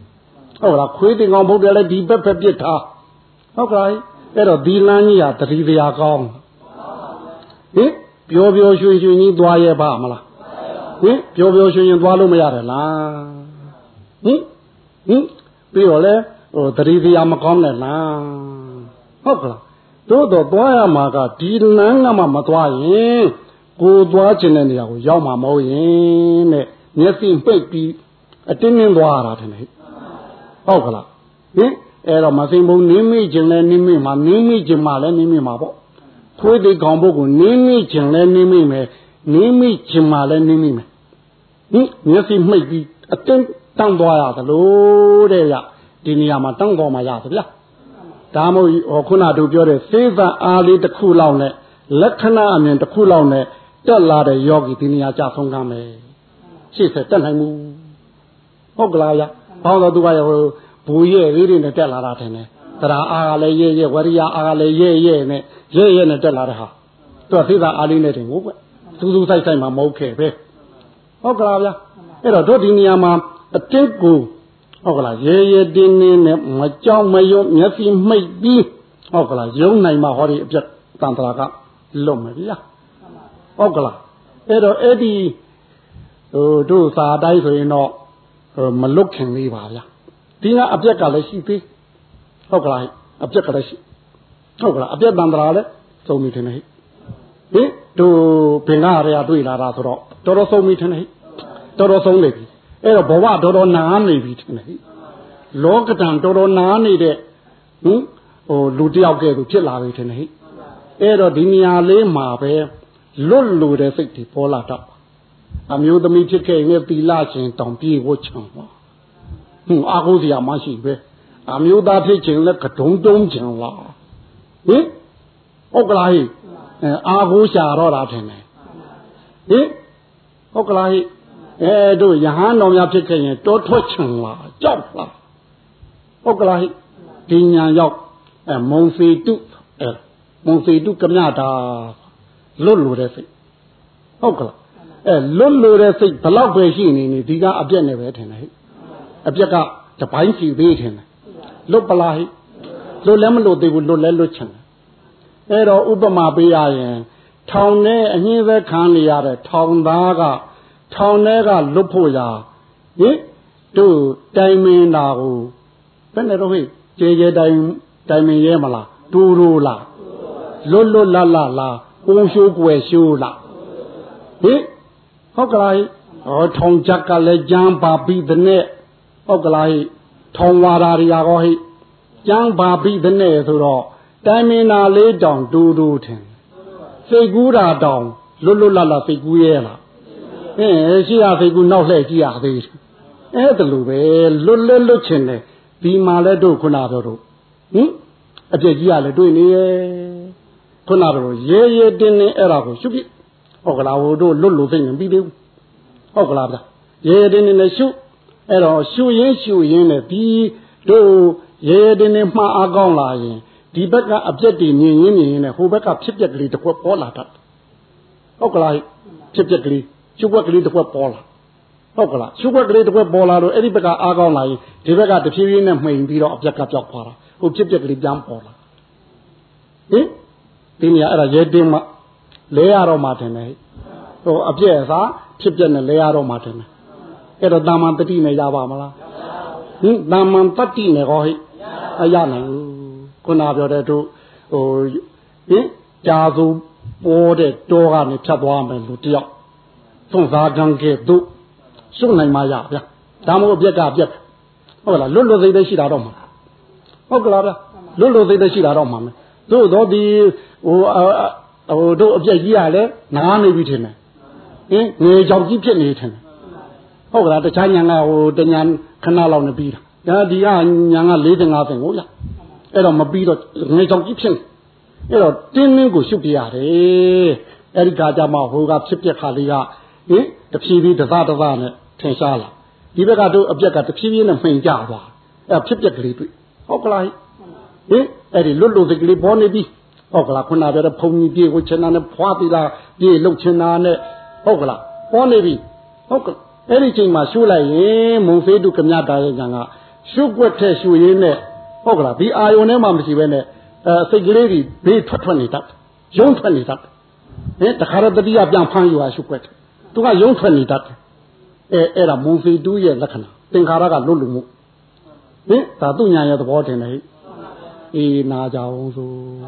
ဟုတ်လားခွေးသေးကောင်းပုတ်တယ်လည်းဒီဘက်ဘက်ပြစ်ထားဟုတ်ကလားအဲ့တော့ဒီလမ်းကြီးဟာတတိတရားကောင်းဟင်ပျော်ပျော်ရွှင်ရွှင်ကြီးသွားရဲ့ပါမလားဟင်ပျော်ပျော်ရွှင်ရွှင်သွားလို့မရတယ်လားဟင်ဟင်ပြီးတော့လဲဟိုတတိတရားမကောင်းနဲ့လားဟုတ်ကလားတို့တော့သွားရမှာကဒီလမ်းကမှမသွားရင် ကိုသွားခြင်းတဲ့နေရာကိုရောက်မှာမဟုတ်ရင်တဲ့မျက်စိပိတ်ပြီးအတင်းတင်းသွားရတာတယ်ဟုတ်ကလားဟင်အဲ့တော့မသိဘုံနင်းမိခြင်းလဲနင်းမိမှာနင်းမိခြင်းမှလည်းနင်းမိမှာပေါ့ခွေးသေးကောင်ပုဂ္ဂိုလ်နင်းမိခြင်းလဲနင်းမိမယ်နင်းမိခြင်းမှလည်းနင်းမိမယ်ဟင်မျက်စိမှိတ်ပြီးအတင်းတန်းသွားရသလိုတဲ့ရဒီနေရာမှာတန်းသွားမှရသဗျာဒါမို့ဟောခုနတို့ပြောတဲ့စေသအားလေးတစ်ခုလောက်နဲ့လက္ခဏာအမြင်တစ်ခုလောက်နဲ့ တက်လာတဲ့ယောဂီဒီနေရာကြဆုံးကမယ်ရှေ့ဆက်တက်နိုင်မှုဟုတ်ကလားဗျဘောင်းတော်သူကဟိုဘူရဲ့လေးတွေနဲ့တက်လာတာထင်တယ်တရားအားကလည်းရဲ့ရဲ့ဝရိယအားကလည်းရဲ့ရဲ့နဲ့ရဲ့ရဲ့နဲ့တက်လာတဲ့ဟာသူကစေသအားလေးနဲ့တင်ကိုကွစူးစူးဆိုင်ဆိုင်မှာမဟုတ်ခဲ့ပဲဟုတ်ကလားဗျအဲ့တော့တို့ဒီနေရာမှာအတိတ်ကိုဟုတ်ကလားရေရေတင်းတင်းနဲ့မကြောက်မရွံ့မျက်စိမှိတ်ပြီးဟုတ်ကလားယုံနိုင်မှာဟောဒီအပြတ်တန်တရာကလွတ်မယ်ဗျာ ဟုတ်ကလားအဲ့တော့အဲ့ဒီဟိုတို့စာတိုင်းဆိုရင်တော့မလွတ်ခင်လေးပါဗျာဒီကအပြက်ကလည်းရှိသေးဟုတ်ကလားအပြက်ကလည်းရှိဟုတ်ကလားအပြက်တန်တရာလည်းစုံပြီထင်တယ်ဟိဟင်တို့ဘင်္ဂရရတွေ့လာတာဆိုတော့တော်တော်ဆုံးပြီထင်တယ်ဟိတော်တော်ဆုံးနေပြီအဲ့တော့ဘဝတော်တော်နာနေပြီထင်တယ်လောကတန်တော်တော်နာနေတဲ့ဟင်ဟိုလူတယောက်ကဲသူဖြစ်လာပြီထင်တယ်ဟိအဲ့တော့ဒီနေရာလေးမှာပဲ လွတ်လို့တဲ့စိတ်တွေပေါ်လာတော့အမျိုးသမီးဖြစ်ခဲ့ရင်သီလရှင်တောင်ပြေဝတ်ချံပါဟင်အာဟုစရာမရှိပဲအမျိုးသားဖြစ်ခြင်းလဲကတုံးတုံးခြင်းလားဟင်ဟုတ်ကလားဟိအာဟုရှာတော့တာထင်တယ်ဟင်ဟုတ်ကလားဟိအဲတို့ယဟန်တော်များဖြစ်ခဲ့ရင်တောထွက်ချင်လားကြောက်လားဟုတ်ကလားဒီညာရောက်အဲမုံစီတုအဲမုံစီတုကမြတာ လွတ်လို့တဲ့စိတ်ဟုတ်ကလားအဲလွတ်လို့တဲ့စိတ်ဘလောက်ပဲရှိနေနေဒီကအပြက်နဲ့ပဲထင်တယ်ဟဲ့အပြက်ကတပိုင်းစီသေးထင်တယ်လွတ်ပလားဟဲ့လွတ်လည်းမလွတ်သေးဘူးလွတ်လည်းလွတ်ချင်တယ်အဲတော့ဥပမာပေးရရင်ထောင်ထဲအငင်းပဲခံနေရတဲ့ထောင်သားကထောင်ထဲကလွတ်ဖို့ရာဟင်တို့တိုင်မင်းတာကိုဘယ်နဲ့တော့ဟိကျေကျေတိုင်တိုင်မင်းရဲမလားတူတူလားလွတ်လွတ်လတ်လတ်လား ကိုရှိုးကွယ်ရှိုးလားဟင်ဟုတ်ကလားဟောထောင်ချက်ကလည်းကြမ်းပါပြီတဲ့နဲ့ဟုတ်ကလားထောင်ဝါရာတွေရောဟိကြမ်းပါပြီတဲ့နဲ့ဆိုတော့တိုင်မင်းနာလေးတောင်တူတူထင်စိတ်ကူးတာတောင်လွတ်လွတ်လတ်လတ်စိတ်ကူးရဲလားအင်းရှိရစိတ်ကူနောက်လှည့်ကြည့်ရသေးအဲ့ဒါလိုပဲလွတ်လွတ်လွတ်ချင်တယ်ဒီမှာလဲတို့ခုနပြောတို့ဟင်အပြည့်ကြီးရလဲတွေ့နေရဲ့ ခုနကတော့ရဲရဲတင်းတင်းအဲ့ဒါကိုရှုပြဟုတ်ကလားဟိုတို့လွတ်လို့သိနေပြီးသေးဘူးဟုတ်ကလားဗျရဲရဲတင်းတင်းနဲ့ရှုအဲ့တော့ရှုရင်းရှုရင်းနဲ့ဒီတို့ရဲရဲတင်းတင်းမှားအားကောင်းလာရင်ဒီဘက်ကအပြက်တွေမြင်ရင်းမြင်ရင်းနဲ့ဟိုဘက်ကဖြစ်ပျက်ကလေးတစ်ခွက်ပေါ်လာတတ်ဟုတ်ကလားဖြစ်ပျက်ကလေးရှုပ်ွက်ကလေးတစ်ခွက်ပေါ်လာဟုတ်ကလားရှုပ်ွက်ကလေးတစ်ခွက်ပေါ်လာတော့အဲ့ဒီဘက်ကအားကောင်းလာရင်ဒီဘက်ကတဖြည်းဖြည်းနဲ့မှိန်ပြီးတော့အပြက်ကပြောက်သွားတာဟိုဖြစ်ပျက်ကလေးပြန်ပေါ်လာဟင် ဒီနေရာအဲ့ဒါရဲတင်းမှလဲရတော့မှတင်တယ်ဟိုအပြက်စားဖြစ်ပျက်နဲ့လဲရတော့မှတင်တယ်အဲ့တော့တာမန်တတိနဲ့ရပါမလားဟင်တာမန်တတိနဲ့ဟောဟိအရနိုင်ဘူးခုနပြောတဲ့တို့ဟိုဟင်ကြာစုပေါ်တဲ့တောကနေဖြတ်သွားမယ်လူတယောက်သွန်စားကံကဲ့သို့စွန့်နိုင်မှရဗျာဒါမို့အပြက်ကပြက်ဟုတ်လားလွတ်လွတ်စိတ်လေးရှိတာတော့မှာဟုတ်ကလားဗျာဟလွတ်လွတ်သေးသေးရှိတာတော့မှမယ် သို့တော့ဒီဟိုဟိုတို့အပြက်ကြီးရလဲနားနေပြီထင်တယ်ဟင်ငွေကြောင်ကြီးဖြစ်နေထင်တယ်ဟုတ်ကလားတခြားညာကဟိုတညာခဏလောက်နေပြီးတာဒါဒီကညာက၄၅ပင်ကိုရအဲ့တော့မပြီးတော့ငွေကြောင်ကြီးဖြစ်အဲ့တော့တင်းတင်းကိုရှုပ်ပြရတယ်အဲ့ဒီကကြမှာဟိုကဖြစ်ပြက်ခါလေးကဟင်တဖြည်းဖြည်းတစတစနဲ့ထင်ရှားလာဒီဘက်ကတို့အပြက်ကတဖြည်းဖြည်းနဲ့မှင်ကြသွားအဲ့ဖြစ်ပြက်ကလေးတွေ့ဟုတ်ကလား ဟင်အဲ့ဒီလွတ်လွတ်စကလေးပေါ်နေပြီဟုတ်ကလားခုနပြောတဲ့ဖုံကြီးပြေကိုချင်တာနဲ့ဖွာသီလာပြေလှုပ်ချင်တာနဲ့ဟုတ်ကလားပေါ်နေပြီဟုတ်ကဲ့အဲ့ဒီချိန်မှာရှုလိုက်ရင်မုံဖေးတုကမြတာရဲ့ညာကရှုွက်တဲ့ရှုရင်းနဲ့ဟုတ်ကလားဒီအာယုန်ထဲမှာမရှိဘဲနဲ့အဲစိတ်ကလေးတွေဘေးထွက်ထွက်နေတတ်ရုံးထွက်နေတတ်ဟင်တခါတော့တတိယပြန်ဖမ်းယူရရှုွက်တယ်သူကရုံးထွက်နေတတ်တယ်အဲအဲ့ဒါမုံဖေးတုရဲ့လက္ခဏာသင်္ခါရကလွတ်လူမှုဟင်ဒါသူညာရဲ့သဘောတင်တယ်ဟိ إنا 红书